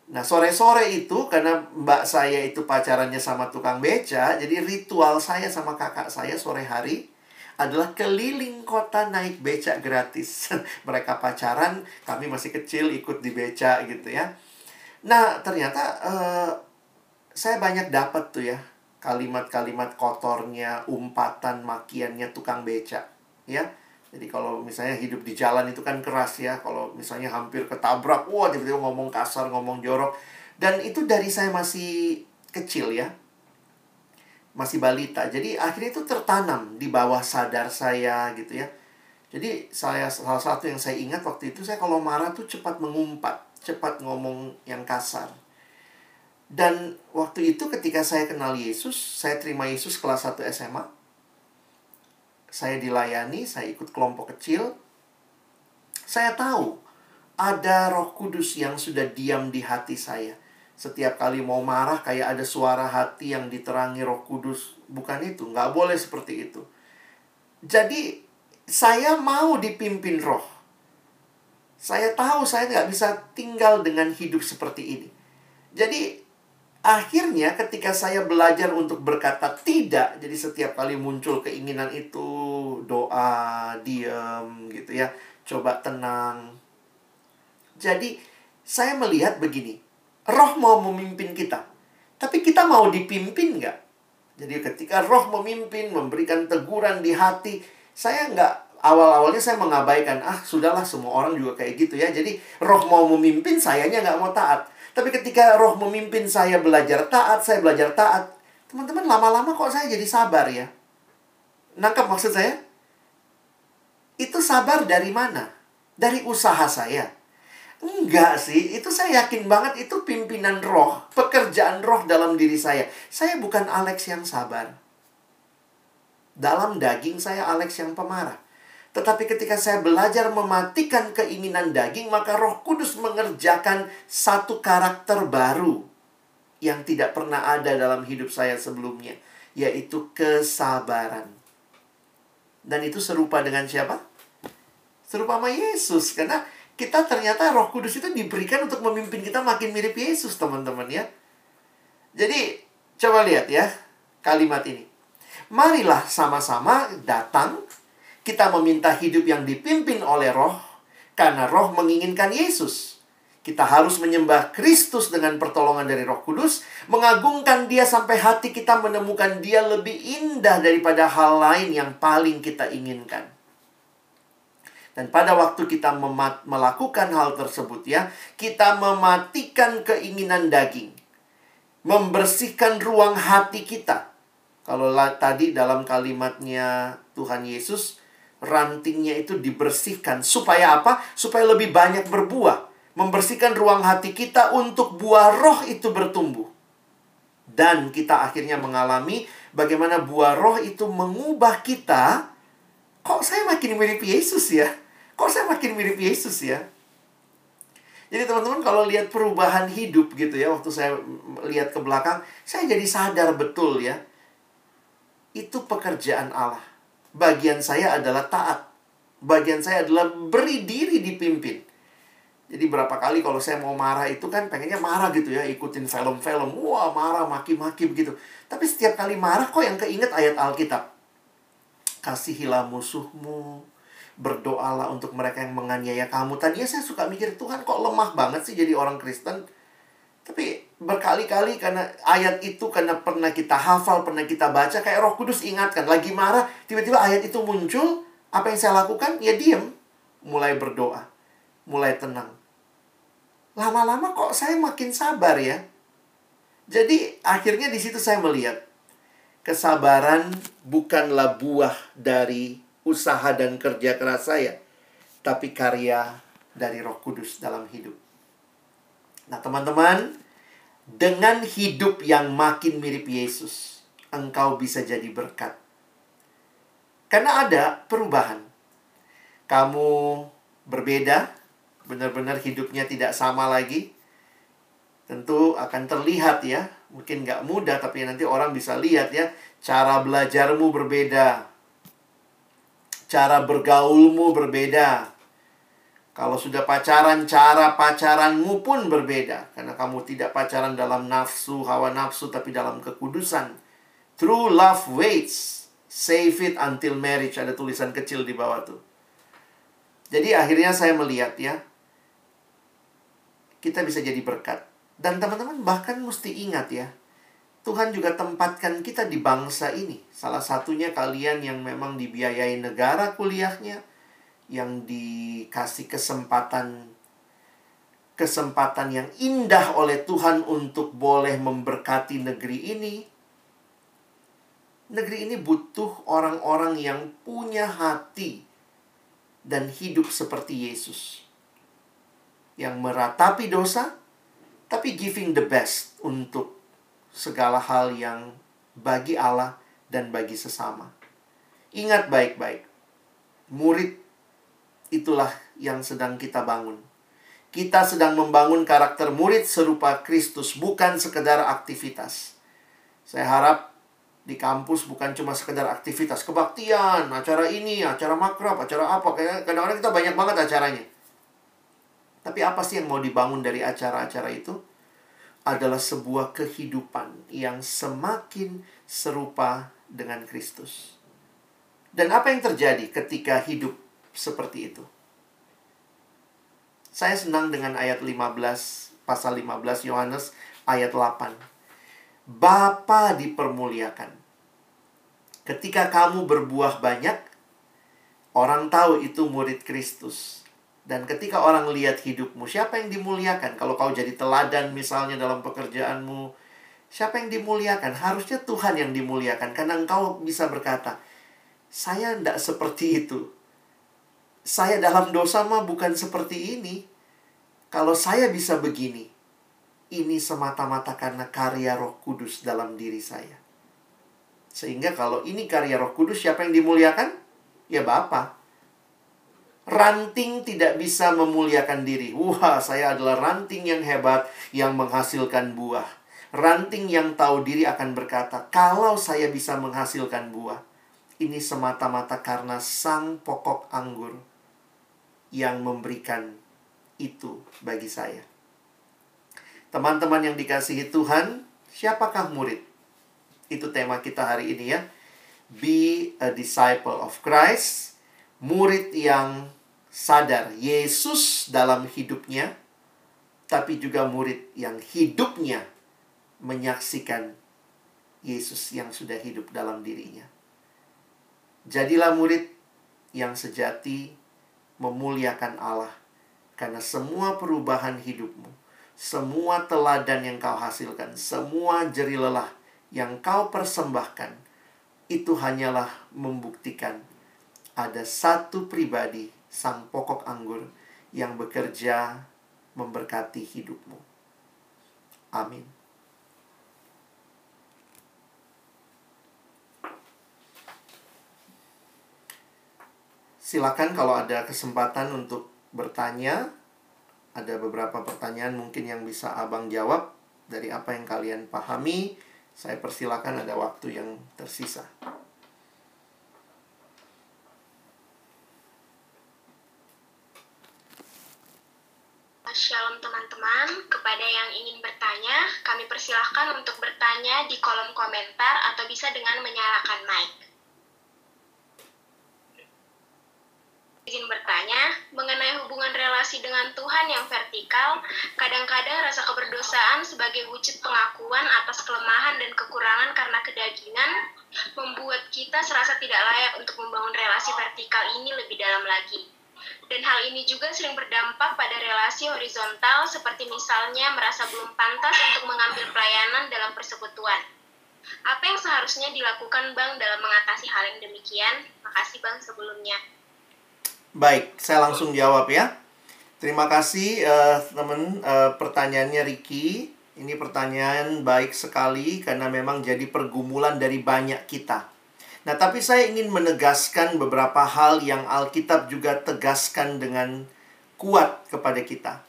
Speaker 2: Nah sore-sore itu karena mbak saya itu pacarannya sama tukang beca, jadi ritual saya sama kakak saya sore hari adalah keliling kota naik becak gratis. Mereka pacaran, kami masih kecil ikut di becak gitu ya. Nah, ternyata uh, saya banyak dapat tuh ya kalimat-kalimat kotornya, umpatan, makiannya tukang becak, ya. Jadi kalau misalnya hidup di jalan itu kan keras ya. Kalau misalnya hampir ketabrak, wah tiba-tiba ngomong kasar, ngomong jorok. Dan itu dari saya masih kecil ya masih balita. Jadi akhirnya itu tertanam di bawah sadar saya gitu ya. Jadi saya salah satu yang saya ingat waktu itu saya kalau marah tuh cepat mengumpat, cepat ngomong yang kasar. Dan waktu itu ketika saya kenal Yesus, saya terima Yesus kelas 1 SMA. Saya dilayani, saya ikut kelompok kecil. Saya tahu ada Roh Kudus yang sudah diam di hati saya. Setiap kali mau marah kayak ada suara hati yang diterangi Roh Kudus. Bukan itu, nggak boleh seperti itu. Jadi saya mau dipimpin Roh. Saya tahu saya nggak bisa tinggal dengan hidup seperti ini. Jadi akhirnya ketika saya belajar untuk berkata tidak, jadi setiap kali muncul keinginan itu doa, diam gitu ya, coba tenang. Jadi saya melihat begini, roh mau memimpin kita, tapi kita mau dipimpin nggak? Jadi ketika roh memimpin, memberikan teguran di hati, saya nggak awal-awalnya saya mengabaikan, ah sudahlah semua orang juga kayak gitu ya. Jadi roh mau memimpin, sayanya nggak mau taat. Tapi ketika roh memimpin saya belajar taat, saya belajar taat. Teman-teman, lama-lama kok saya jadi sabar ya? Nangkap maksud saya? Itu sabar dari mana? Dari usaha saya. Enggak sih, itu saya yakin banget itu pimpinan roh, pekerjaan roh dalam diri saya. Saya bukan Alex yang sabar. Dalam daging saya Alex yang pemarah. Tetapi ketika saya belajar mematikan keinginan daging, maka Roh Kudus mengerjakan satu karakter baru yang tidak pernah ada dalam hidup saya sebelumnya, yaitu kesabaran. Dan itu serupa dengan siapa? Serupa sama Yesus, karena kita ternyata Roh Kudus itu diberikan untuk memimpin kita makin mirip Yesus, teman-teman ya. Jadi, coba lihat ya kalimat ini. Marilah sama-sama datang kita meminta hidup yang dipimpin oleh roh, karena roh menginginkan Yesus. Kita harus menyembah Kristus dengan pertolongan dari roh kudus, mengagungkan dia sampai hati kita menemukan dia lebih indah daripada hal lain yang paling kita inginkan. Dan pada waktu kita melakukan hal tersebut ya, kita mematikan keinginan daging. Membersihkan ruang hati kita. Kalau tadi dalam kalimatnya Tuhan Yesus, rantingnya itu dibersihkan. Supaya apa? Supaya lebih banyak berbuah. Membersihkan ruang hati kita untuk buah roh itu bertumbuh. Dan kita akhirnya mengalami bagaimana buah roh itu mengubah kita. Kok saya makin mirip Yesus ya? Kok saya makin mirip Yesus ya? Jadi teman-teman kalau lihat perubahan hidup gitu ya, waktu saya lihat ke belakang, saya jadi sadar betul ya. Itu pekerjaan Allah bagian saya adalah taat. Bagian saya adalah beri diri dipimpin. Jadi berapa kali kalau saya mau marah itu kan pengennya marah gitu ya, ikutin film-film. Wah, marah, maki-maki begitu. Tapi setiap kali marah kok yang keinget ayat Alkitab. Kasihilah musuhmu, berdoalah untuk mereka yang menganiaya kamu. Tadinya saya suka mikir, Tuhan kok lemah banget sih jadi orang Kristen. Tapi berkali-kali karena ayat itu karena pernah kita hafal, pernah kita baca kayak Roh Kudus ingatkan, lagi marah, tiba-tiba ayat itu muncul, apa yang saya lakukan? Ya diam, mulai berdoa, mulai tenang. Lama-lama kok saya makin sabar ya. Jadi akhirnya di situ saya melihat kesabaran bukanlah buah dari usaha dan kerja keras saya, tapi karya dari Roh Kudus dalam hidup. Nah, teman-teman, dengan hidup yang makin mirip Yesus, engkau bisa jadi berkat. Karena ada perubahan. Kamu berbeda, benar-benar hidupnya tidak sama lagi. Tentu akan terlihat ya, mungkin nggak mudah tapi nanti orang bisa lihat ya, cara belajarmu berbeda. Cara bergaulmu berbeda. Kalau sudah pacaran, cara pacaranmu pun berbeda. Karena kamu tidak pacaran dalam nafsu, hawa nafsu, tapi dalam kekudusan. True love waits. Save it until marriage. Ada tulisan kecil di bawah tuh. Jadi akhirnya saya melihat ya. Kita bisa jadi berkat. Dan teman-teman bahkan mesti ingat ya. Tuhan juga tempatkan kita di bangsa ini. Salah satunya kalian yang memang dibiayai negara kuliahnya yang dikasih kesempatan kesempatan yang indah oleh Tuhan untuk boleh memberkati negeri ini. Negeri ini butuh orang-orang yang punya hati dan hidup seperti Yesus. Yang meratapi dosa, tapi giving the best untuk segala hal yang bagi Allah dan bagi sesama. Ingat baik-baik, murid itulah yang sedang kita bangun. Kita sedang membangun karakter murid serupa Kristus, bukan sekedar aktivitas. Saya harap di kampus bukan cuma sekedar aktivitas kebaktian, acara ini, acara makrab, acara apa. Kadang-kadang kita banyak banget acaranya. Tapi apa sih yang mau dibangun dari acara-acara itu? Adalah sebuah kehidupan yang semakin serupa dengan Kristus. Dan apa yang terjadi ketika hidup seperti itu? Saya senang dengan ayat 15, pasal 15 Yohanes ayat 8. Bapa dipermuliakan. Ketika kamu berbuah banyak, orang tahu itu murid Kristus. Dan ketika orang lihat hidupmu, siapa yang dimuliakan? Kalau kau jadi teladan misalnya dalam pekerjaanmu, siapa yang dimuliakan? Harusnya Tuhan yang dimuliakan. Karena engkau bisa berkata, saya tidak seperti itu. Saya dalam dosa mah bukan seperti ini. Kalau saya bisa begini, ini semata-mata karena karya roh kudus dalam diri saya. Sehingga kalau ini karya roh kudus, siapa yang dimuliakan? Ya Bapak ranting tidak bisa memuliakan diri. Wah, saya adalah ranting yang hebat yang menghasilkan buah. Ranting yang tahu diri akan berkata, "Kalau saya bisa menghasilkan buah, ini semata-mata karena sang pokok anggur yang memberikan itu bagi saya." Teman-teman yang dikasihi Tuhan, siapakah murid? Itu tema kita hari ini ya. Be a disciple of Christ, murid yang sadar Yesus dalam hidupnya, tapi juga murid yang hidupnya menyaksikan Yesus yang sudah hidup dalam dirinya. Jadilah murid yang sejati memuliakan Allah karena semua perubahan hidupmu, semua teladan yang kau hasilkan, semua jeri lelah yang kau persembahkan, itu hanyalah membuktikan ada satu pribadi sang pokok anggur yang bekerja memberkati hidupmu. Amin. Silakan kalau ada kesempatan untuk bertanya, ada beberapa pertanyaan mungkin yang bisa Abang jawab dari apa yang kalian pahami. Saya persilakan ada waktu yang tersisa.
Speaker 3: Di kolom komentar atau bisa dengan menyalakan mic. Izin bertanya, mengenai hubungan relasi dengan Tuhan yang vertikal, kadang-kadang rasa keberdosaan sebagai wujud pengakuan atas kelemahan dan kekurangan karena kedagingan membuat kita serasa tidak layak untuk membangun relasi vertikal ini lebih dalam lagi. Dan hal ini juga sering berdampak pada relasi horizontal seperti misalnya merasa belum pantas untuk mengambil pelayanan dalam persekutuan. Apa yang seharusnya dilakukan Bang dalam mengatasi hal yang demikian? Makasih Bang sebelumnya.
Speaker 2: Baik, saya langsung jawab ya. Terima kasih uh, teman uh, pertanyaannya Ricky. Ini pertanyaan baik sekali karena memang jadi pergumulan dari banyak kita Nah, tapi saya ingin menegaskan beberapa hal yang Alkitab juga tegaskan dengan kuat kepada kita.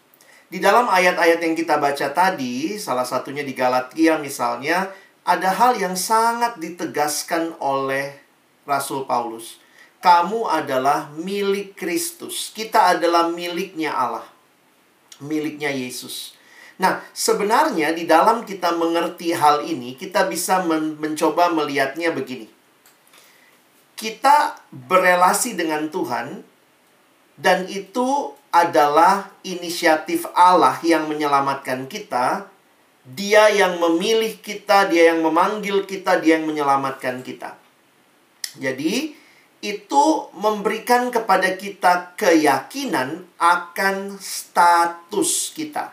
Speaker 2: Di dalam ayat-ayat yang kita baca tadi, salah satunya di Galatia misalnya, ada hal yang sangat ditegaskan oleh Rasul Paulus. Kamu adalah milik Kristus. Kita adalah miliknya Allah. Miliknya Yesus. Nah, sebenarnya di dalam kita mengerti hal ini, kita bisa men mencoba melihatnya begini kita berelasi dengan Tuhan dan itu adalah inisiatif Allah yang menyelamatkan kita. Dia yang memilih kita, dia yang memanggil kita, dia yang menyelamatkan kita. Jadi, itu memberikan kepada kita keyakinan akan status kita.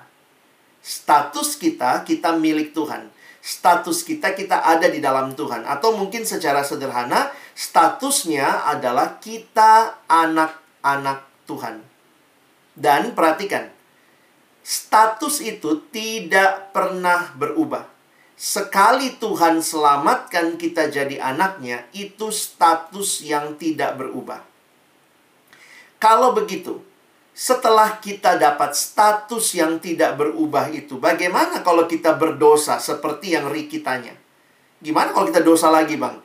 Speaker 2: Status kita, kita milik Tuhan. Status kita, kita ada di dalam Tuhan. Atau mungkin secara sederhana, statusnya adalah kita anak-anak Tuhan. Dan perhatikan, status itu tidak pernah berubah. Sekali Tuhan selamatkan kita jadi anaknya, itu status yang tidak berubah. Kalau begitu, setelah kita dapat status yang tidak berubah itu, bagaimana kalau kita berdosa seperti yang Ricky tanya? Gimana kalau kita dosa lagi, Bang?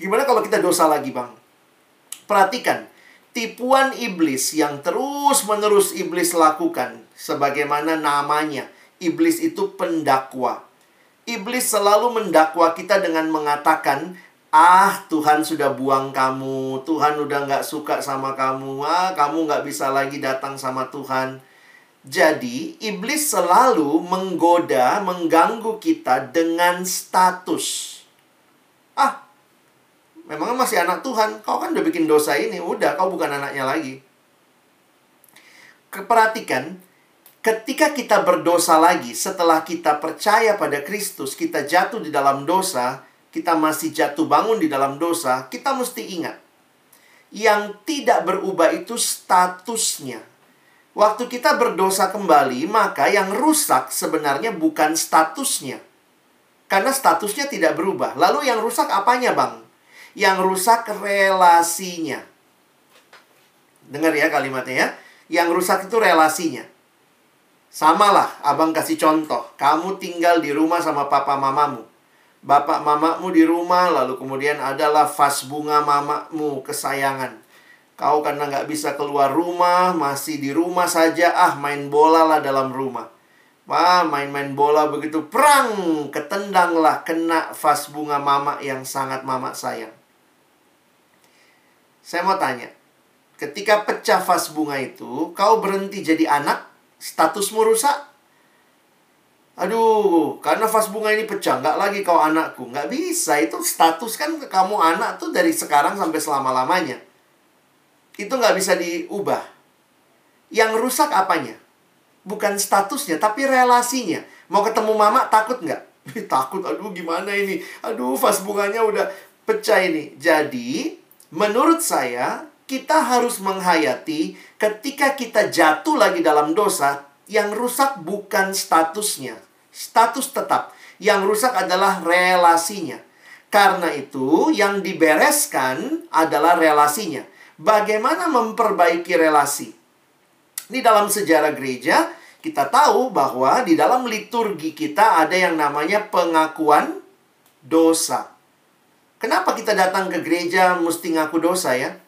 Speaker 2: Gimana kalau kita dosa lagi, Bang? Perhatikan, tipuan iblis yang terus-menerus iblis lakukan sebagaimana namanya. Iblis itu pendakwa. Iblis selalu mendakwa kita dengan mengatakan, Ah, Tuhan sudah buang kamu. Tuhan udah nggak suka sama kamu. Ah, kamu nggak bisa lagi datang sama Tuhan. Jadi, iblis selalu menggoda, mengganggu kita dengan status. Ah, memang masih anak Tuhan. Kau kan udah bikin dosa ini. Udah, kau bukan anaknya lagi. Keperhatikan, ketika kita berdosa lagi, setelah kita percaya pada Kristus, kita jatuh di dalam dosa, kita masih jatuh bangun di dalam dosa, kita mesti ingat. Yang tidak berubah itu statusnya. Waktu kita berdosa kembali, maka yang rusak sebenarnya bukan statusnya. Karena statusnya tidak berubah. Lalu yang rusak apanya, Bang? Yang rusak relasinya. Dengar ya kalimatnya ya. Yang rusak itu relasinya. Samalah, abang kasih contoh. Kamu tinggal di rumah sama papa mamamu bapak mamamu di rumah, lalu kemudian adalah vas bunga mamamu kesayangan. Kau karena nggak bisa keluar rumah, masih di rumah saja, ah main bola lah dalam rumah. Wah, main-main bola begitu perang, ketendanglah kena vas bunga mama yang sangat mama sayang. Saya mau tanya, ketika pecah vas bunga itu, kau berhenti jadi anak, statusmu rusak? Aduh, karena vas bunga ini pecah, nggak lagi kau anakku. Nggak bisa, itu status kan kamu anak tuh dari sekarang sampai selama-lamanya. Itu nggak bisa diubah. Yang rusak apanya? Bukan statusnya, tapi relasinya. Mau ketemu mama, takut nggak? takut, aduh gimana ini? Aduh, vas bunganya udah pecah ini. Jadi, menurut saya, kita harus menghayati ketika kita jatuh lagi dalam dosa, yang rusak bukan statusnya, status tetap. Yang rusak adalah relasinya. Karena itu, yang dibereskan adalah relasinya. Bagaimana memperbaiki relasi? Di dalam sejarah gereja, kita tahu bahwa di dalam liturgi kita ada yang namanya pengakuan dosa. Kenapa kita datang ke gereja mesti ngaku dosa ya?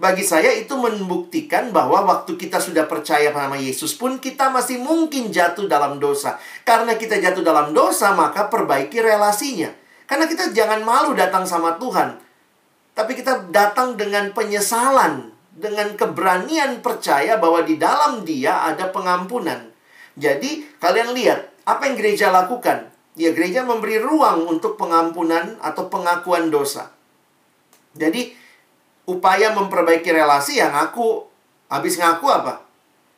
Speaker 2: Bagi saya itu membuktikan bahwa waktu kita sudah percaya pada Yesus pun kita masih mungkin jatuh dalam dosa. Karena kita jatuh dalam dosa, maka perbaiki relasinya. Karena kita jangan malu datang sama Tuhan. Tapi kita datang dengan penyesalan, dengan keberanian percaya bahwa di dalam Dia ada pengampunan. Jadi, kalian lihat apa yang gereja lakukan? Ya, gereja memberi ruang untuk pengampunan atau pengakuan dosa. Jadi, upaya memperbaiki relasi yang aku habis ngaku apa?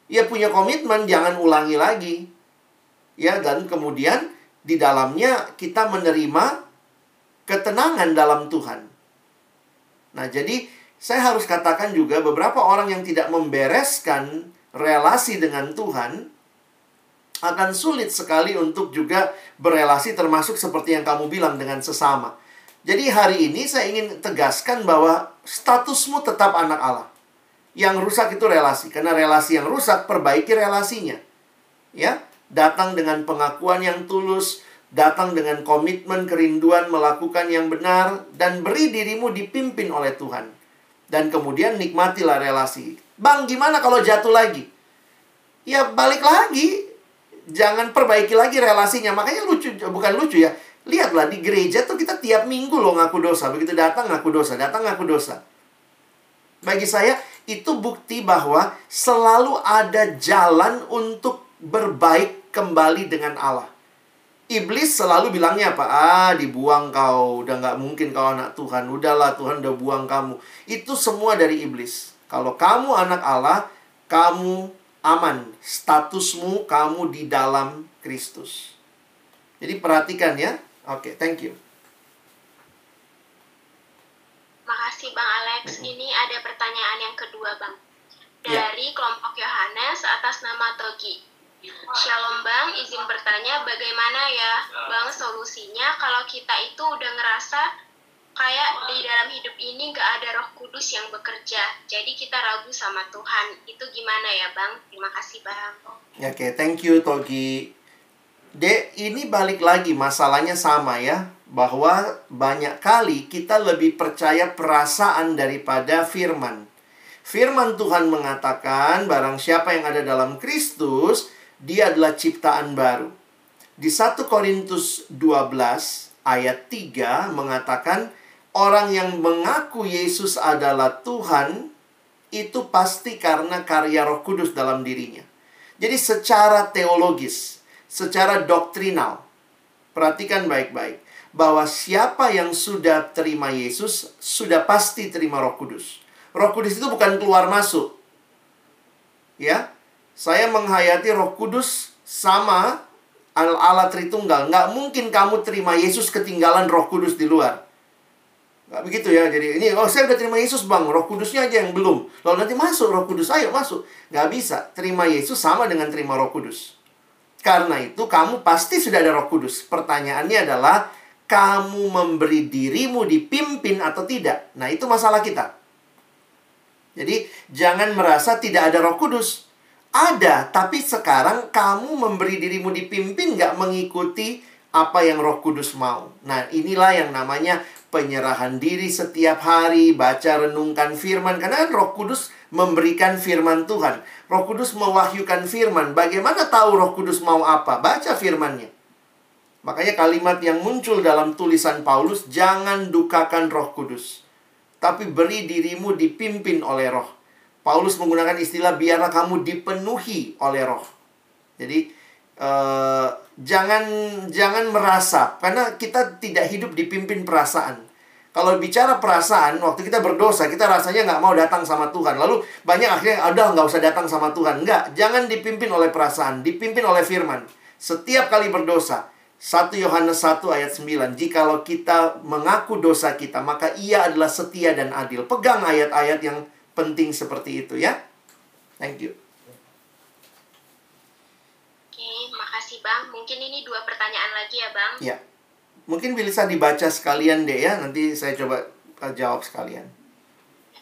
Speaker 2: Ya punya komitmen jangan ulangi lagi. Ya dan kemudian di dalamnya kita menerima ketenangan dalam Tuhan. Nah, jadi saya harus katakan juga beberapa orang yang tidak membereskan relasi dengan Tuhan akan sulit sekali untuk juga berelasi termasuk seperti yang kamu bilang dengan sesama. Jadi hari ini saya ingin tegaskan bahwa statusmu tetap anak Allah. Yang rusak itu relasi. Karena relasi yang rusak, perbaiki relasinya. Ya, datang dengan pengakuan yang tulus, datang dengan komitmen, kerinduan melakukan yang benar, dan beri dirimu dipimpin oleh Tuhan. Dan kemudian nikmatilah relasi. Bang, gimana kalau jatuh lagi? Ya, balik lagi. Jangan perbaiki lagi relasinya. Makanya lucu, bukan lucu ya Lihatlah di gereja tuh kita tiap minggu loh ngaku dosa. Begitu datang ngaku dosa, datang ngaku dosa. Bagi saya itu bukti bahwa selalu ada jalan untuk berbaik kembali dengan Allah. Iblis selalu bilangnya apa? Ah, dibuang kau. Udah nggak mungkin kau anak Tuhan. Udahlah, Tuhan udah buang kamu. Itu semua dari iblis. Kalau kamu anak Allah, kamu aman. Statusmu kamu di dalam Kristus. Jadi perhatikan ya. Oke, okay, thank you.
Speaker 3: Makasih Bang Alex. Mm-hmm. Ini ada pertanyaan yang kedua Bang. Ya. Dari yeah. kelompok Yohanes atas nama Togi. Shalom Bang, izin bertanya bagaimana ya Bang solusinya kalau kita itu udah ngerasa kayak di dalam hidup ini nggak ada roh kudus yang bekerja. Jadi kita ragu sama Tuhan. Itu gimana ya Bang? Terima kasih Bang.
Speaker 2: Oke, thank you Togi. Dek, ini balik lagi masalahnya sama ya. Bahwa banyak kali kita lebih percaya perasaan daripada firman. Firman Tuhan mengatakan barang siapa yang ada dalam Kristus, dia adalah ciptaan baru. Di 1 Korintus 12 ayat 3 mengatakan orang yang mengaku Yesus adalah Tuhan itu pasti karena karya Roh Kudus dalam dirinya. Jadi secara teologis, secara doktrinal, perhatikan baik-baik bahwa siapa yang sudah terima Yesus sudah pasti terima Roh Kudus. Roh Kudus itu bukan keluar masuk. Ya. Saya menghayati Roh Kudus sama Allah Tritunggal. Nggak mungkin kamu terima Yesus ketinggalan Roh Kudus di luar. Gak begitu ya. Jadi ini, oh saya udah terima Yesus bang, roh kudusnya aja yang belum. Lalu nanti masuk roh kudus, ayo masuk. Gak bisa. Terima Yesus sama dengan terima roh kudus. Karena itu kamu pasti sudah ada roh kudus. Pertanyaannya adalah, kamu memberi dirimu dipimpin atau tidak? Nah itu masalah kita. Jadi jangan merasa tidak ada roh kudus. Ada, tapi sekarang kamu memberi dirimu dipimpin gak mengikuti apa yang roh kudus mau. Nah inilah yang namanya penyerahan diri setiap hari, baca renungkan firman. Karena kan roh kudus memberikan firman Tuhan. Roh kudus mewahyukan firman. Bagaimana tahu roh kudus mau apa? Baca firmannya. Makanya kalimat yang muncul dalam tulisan Paulus, jangan dukakan roh kudus. Tapi beri dirimu dipimpin oleh roh. Paulus menggunakan istilah biarlah kamu dipenuhi oleh roh. Jadi, uh, jangan jangan merasa karena kita tidak hidup dipimpin perasaan. Kalau bicara perasaan, waktu kita berdosa, kita rasanya nggak mau datang sama Tuhan. Lalu banyak akhirnya, ada nggak usah datang sama Tuhan. Nggak, jangan dipimpin oleh perasaan, dipimpin oleh firman. Setiap kali berdosa, 1 Yohanes 1 ayat 9, Jikalau kita mengaku dosa kita, maka ia adalah setia dan adil. Pegang ayat-ayat yang penting seperti itu ya. Thank you.
Speaker 3: kasih Bang. Mungkin ini dua pertanyaan lagi ya Bang.
Speaker 2: Ya. Mungkin bisa dibaca sekalian deh ya. Nanti saya coba uh, jawab sekalian.
Speaker 3: Ya,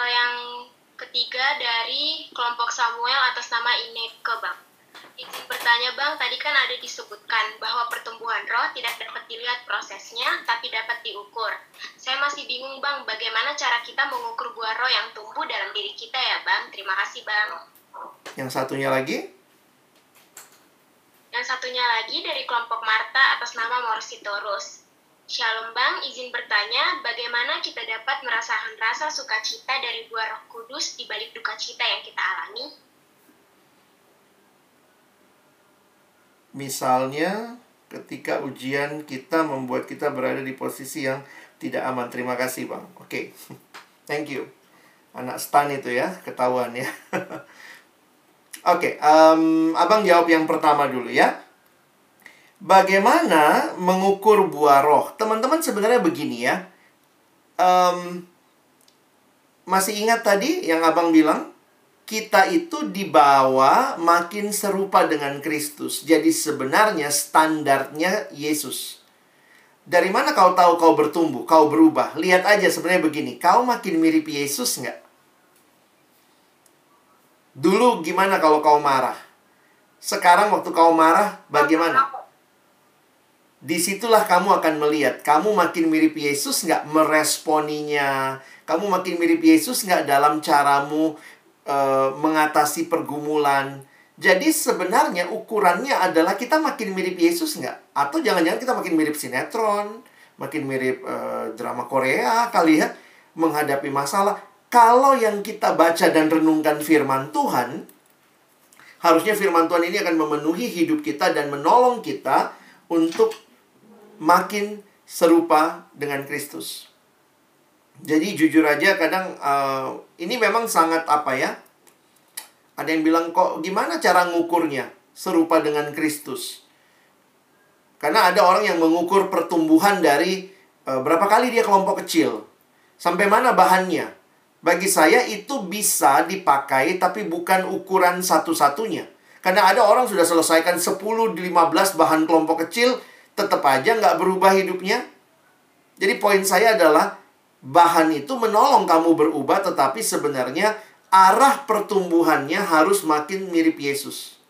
Speaker 3: Uh, yang ketiga dari kelompok Samuel atas nama Ineke Bang. Izin bertanya Bang, tadi kan ada disebutkan bahwa pertumbuhan roh tidak dapat dilihat prosesnya, tapi dapat diukur. Saya masih bingung Bang, bagaimana cara kita mengukur buah roh yang tumbuh dalam diri kita ya Bang? Terima kasih Bang.
Speaker 2: Yang satunya lagi?
Speaker 3: Yang satunya lagi dari kelompok Marta atas nama Morsitorus. Shalom Bang, izin bertanya, bagaimana kita dapat merasakan rasa sukacita dari buah roh kudus di balik duka cita yang kita alami?
Speaker 2: Misalnya, ketika ujian kita membuat kita berada di posisi yang tidak aman. Terima kasih Bang. Oke, okay. thank you. Anak stan itu ya, ketahuan ya. Oke, okay, um, abang jawab yang pertama dulu ya. Bagaimana mengukur buah roh? Teman-teman sebenarnya begini ya. Um, masih ingat tadi yang abang bilang? Kita itu dibawa makin serupa dengan Kristus. Jadi sebenarnya standarnya Yesus. Dari mana kau tahu kau bertumbuh, kau berubah? Lihat aja sebenarnya begini. Kau makin mirip Yesus nggak? Dulu gimana kalau kau marah? Sekarang waktu kau marah, bagaimana? Di situlah kamu akan melihat, kamu makin mirip Yesus nggak meresponinya. Kamu makin mirip Yesus nggak dalam caramu uh, mengatasi pergumulan. Jadi sebenarnya ukurannya adalah kita makin mirip Yesus nggak? Atau jangan-jangan kita makin mirip sinetron, makin mirip uh, drama Korea kali ya, menghadapi masalah kalau yang kita baca dan renungkan firman Tuhan, harusnya firman Tuhan ini akan memenuhi hidup kita dan menolong kita untuk makin serupa dengan Kristus. Jadi jujur aja kadang uh, ini memang sangat apa ya? Ada yang bilang kok gimana cara ngukurnya serupa dengan Kristus? Karena ada orang yang mengukur pertumbuhan dari uh, berapa kali dia kelompok kecil, sampai mana bahannya, bagi saya itu bisa dipakai tapi bukan ukuran satu-satunya. Karena ada orang sudah selesaikan 10, 15 bahan kelompok kecil, tetap aja nggak berubah hidupnya. Jadi poin saya adalah bahan itu menolong kamu berubah tetapi sebenarnya arah pertumbuhannya harus makin mirip Yesus.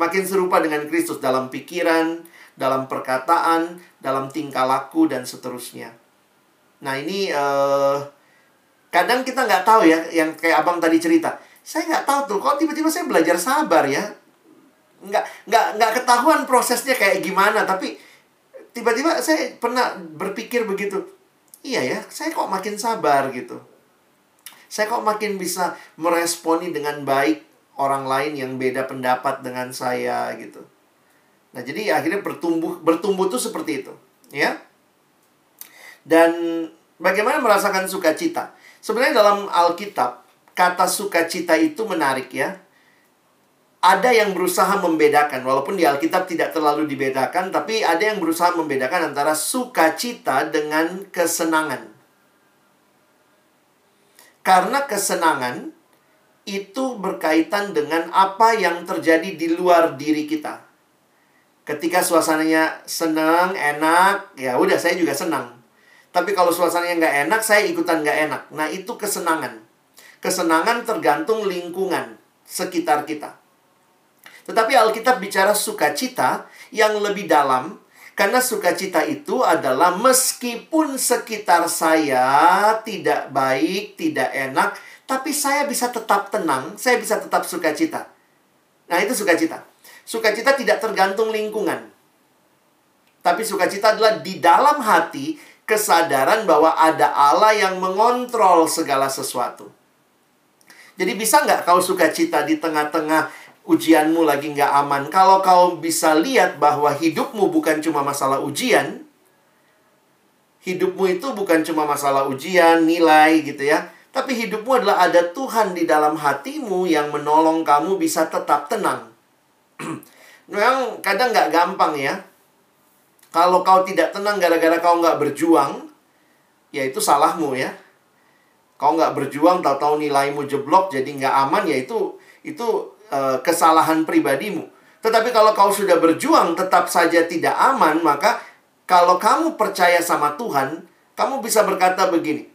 Speaker 2: Makin serupa dengan Kristus dalam pikiran, dalam perkataan, dalam tingkah laku dan seterusnya. Nah, ini uh, kadang kita nggak tahu ya yang kayak abang tadi cerita. Saya nggak tahu tuh kok tiba-tiba saya belajar sabar ya? Nggak nggak nggak ketahuan prosesnya kayak gimana tapi tiba-tiba saya pernah berpikir begitu. Iya ya saya kok makin sabar gitu. Saya kok makin bisa meresponi dengan baik orang lain yang beda pendapat dengan saya gitu. Nah jadi akhirnya bertumbuh bertumbuh tuh seperti itu ya. Dan bagaimana merasakan sukacita Sebenarnya dalam Alkitab, kata sukacita itu menarik ya. Ada yang berusaha membedakan, walaupun di Alkitab tidak terlalu dibedakan, tapi ada yang berusaha membedakan antara sukacita dengan kesenangan. Karena kesenangan itu berkaitan dengan apa yang terjadi di luar diri kita. Ketika suasananya senang, enak, ya udah saya juga senang. Tapi kalau suasananya nggak enak, saya ikutan nggak enak. Nah, itu kesenangan. Kesenangan tergantung lingkungan sekitar kita. Tetapi Alkitab bicara sukacita yang lebih dalam, karena sukacita itu adalah meskipun sekitar saya tidak baik, tidak enak, tapi saya bisa tetap tenang, saya bisa tetap sukacita. Nah, itu sukacita. Sukacita tidak tergantung lingkungan. Tapi sukacita adalah di dalam hati kesadaran bahwa ada Allah yang mengontrol segala sesuatu. Jadi bisa nggak kau suka cita di tengah-tengah ujianmu lagi nggak aman? Kalau kau bisa lihat bahwa hidupmu bukan cuma masalah ujian, hidupmu itu bukan cuma masalah ujian, nilai gitu ya. Tapi hidupmu adalah ada Tuhan di dalam hatimu yang menolong kamu bisa tetap tenang. Memang kadang nggak gampang ya. Kalau kau tidak tenang gara-gara kau nggak berjuang, ya itu salahmu ya. Kau nggak berjuang, tahu-tahu nilaimu jeblok, jadi nggak aman, ya itu itu uh, kesalahan pribadimu. Tetapi kalau kau sudah berjuang tetap saja tidak aman, maka kalau kamu percaya sama Tuhan, kamu bisa berkata begini.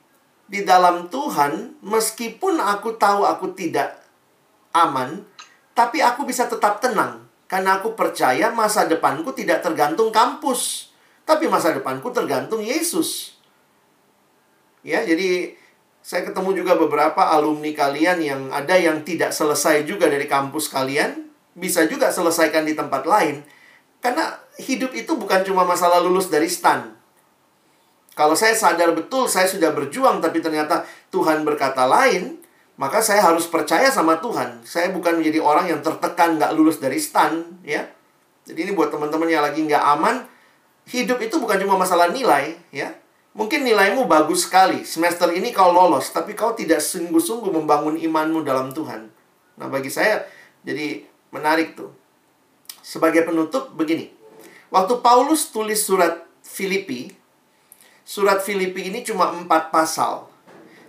Speaker 2: Di dalam Tuhan, meskipun aku tahu aku tidak aman, tapi aku bisa tetap tenang. Karena aku percaya masa depanku tidak tergantung kampus, tapi masa depanku tergantung Yesus. Ya, jadi saya ketemu juga beberapa alumni kalian yang ada yang tidak selesai juga dari kampus kalian, bisa juga selesaikan di tempat lain. Karena hidup itu bukan cuma masalah lulus dari stan. Kalau saya sadar betul saya sudah berjuang tapi ternyata Tuhan berkata lain, maka saya harus percaya sama Tuhan. Saya bukan menjadi orang yang tertekan nggak lulus dari stan, ya. Jadi ini buat teman-teman yang lagi nggak aman, hidup itu bukan cuma masalah nilai, ya. Mungkin nilaimu bagus sekali, semester ini kau lolos, tapi kau tidak sungguh-sungguh membangun imanmu dalam Tuhan. Nah, bagi saya jadi menarik tuh. Sebagai penutup begini. Waktu Paulus tulis surat Filipi, surat Filipi ini cuma empat pasal.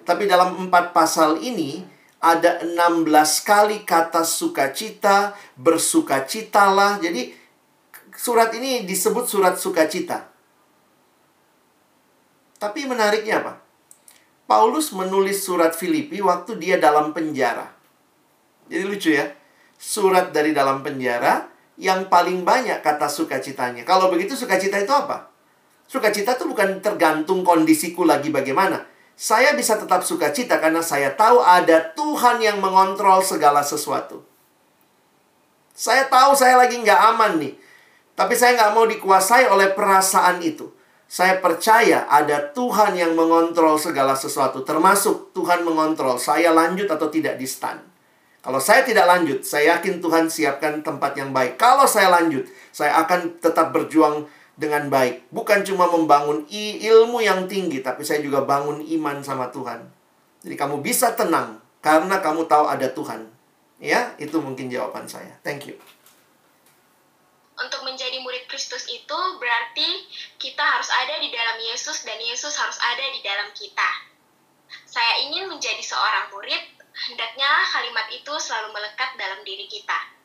Speaker 2: Tapi dalam empat pasal ini ada 16 kali kata sukacita, bersukacitalah. Jadi surat ini disebut surat sukacita. Tapi menariknya apa? Paulus menulis surat Filipi waktu dia dalam penjara. Jadi lucu ya. Surat dari dalam penjara yang paling banyak kata sukacitanya. Kalau begitu sukacita itu apa? Sukacita itu bukan tergantung kondisiku lagi bagaimana saya bisa tetap sukacita karena saya tahu ada Tuhan yang mengontrol segala sesuatu. Saya tahu saya lagi nggak aman nih. Tapi saya nggak mau dikuasai oleh perasaan itu. Saya percaya ada Tuhan yang mengontrol segala sesuatu. Termasuk Tuhan mengontrol saya lanjut atau tidak di stand. Kalau saya tidak lanjut, saya yakin Tuhan siapkan tempat yang baik. Kalau saya lanjut, saya akan tetap berjuang dengan baik. Bukan cuma membangun ilmu yang tinggi, tapi saya juga bangun iman sama Tuhan. Jadi kamu bisa tenang karena kamu tahu ada Tuhan. Ya, itu mungkin jawaban saya. Thank you.
Speaker 3: Untuk menjadi murid Kristus itu berarti kita harus ada di dalam Yesus dan Yesus harus ada di dalam kita. Saya ingin menjadi seorang murid, hendaknya kalimat itu selalu melekat dalam diri kita.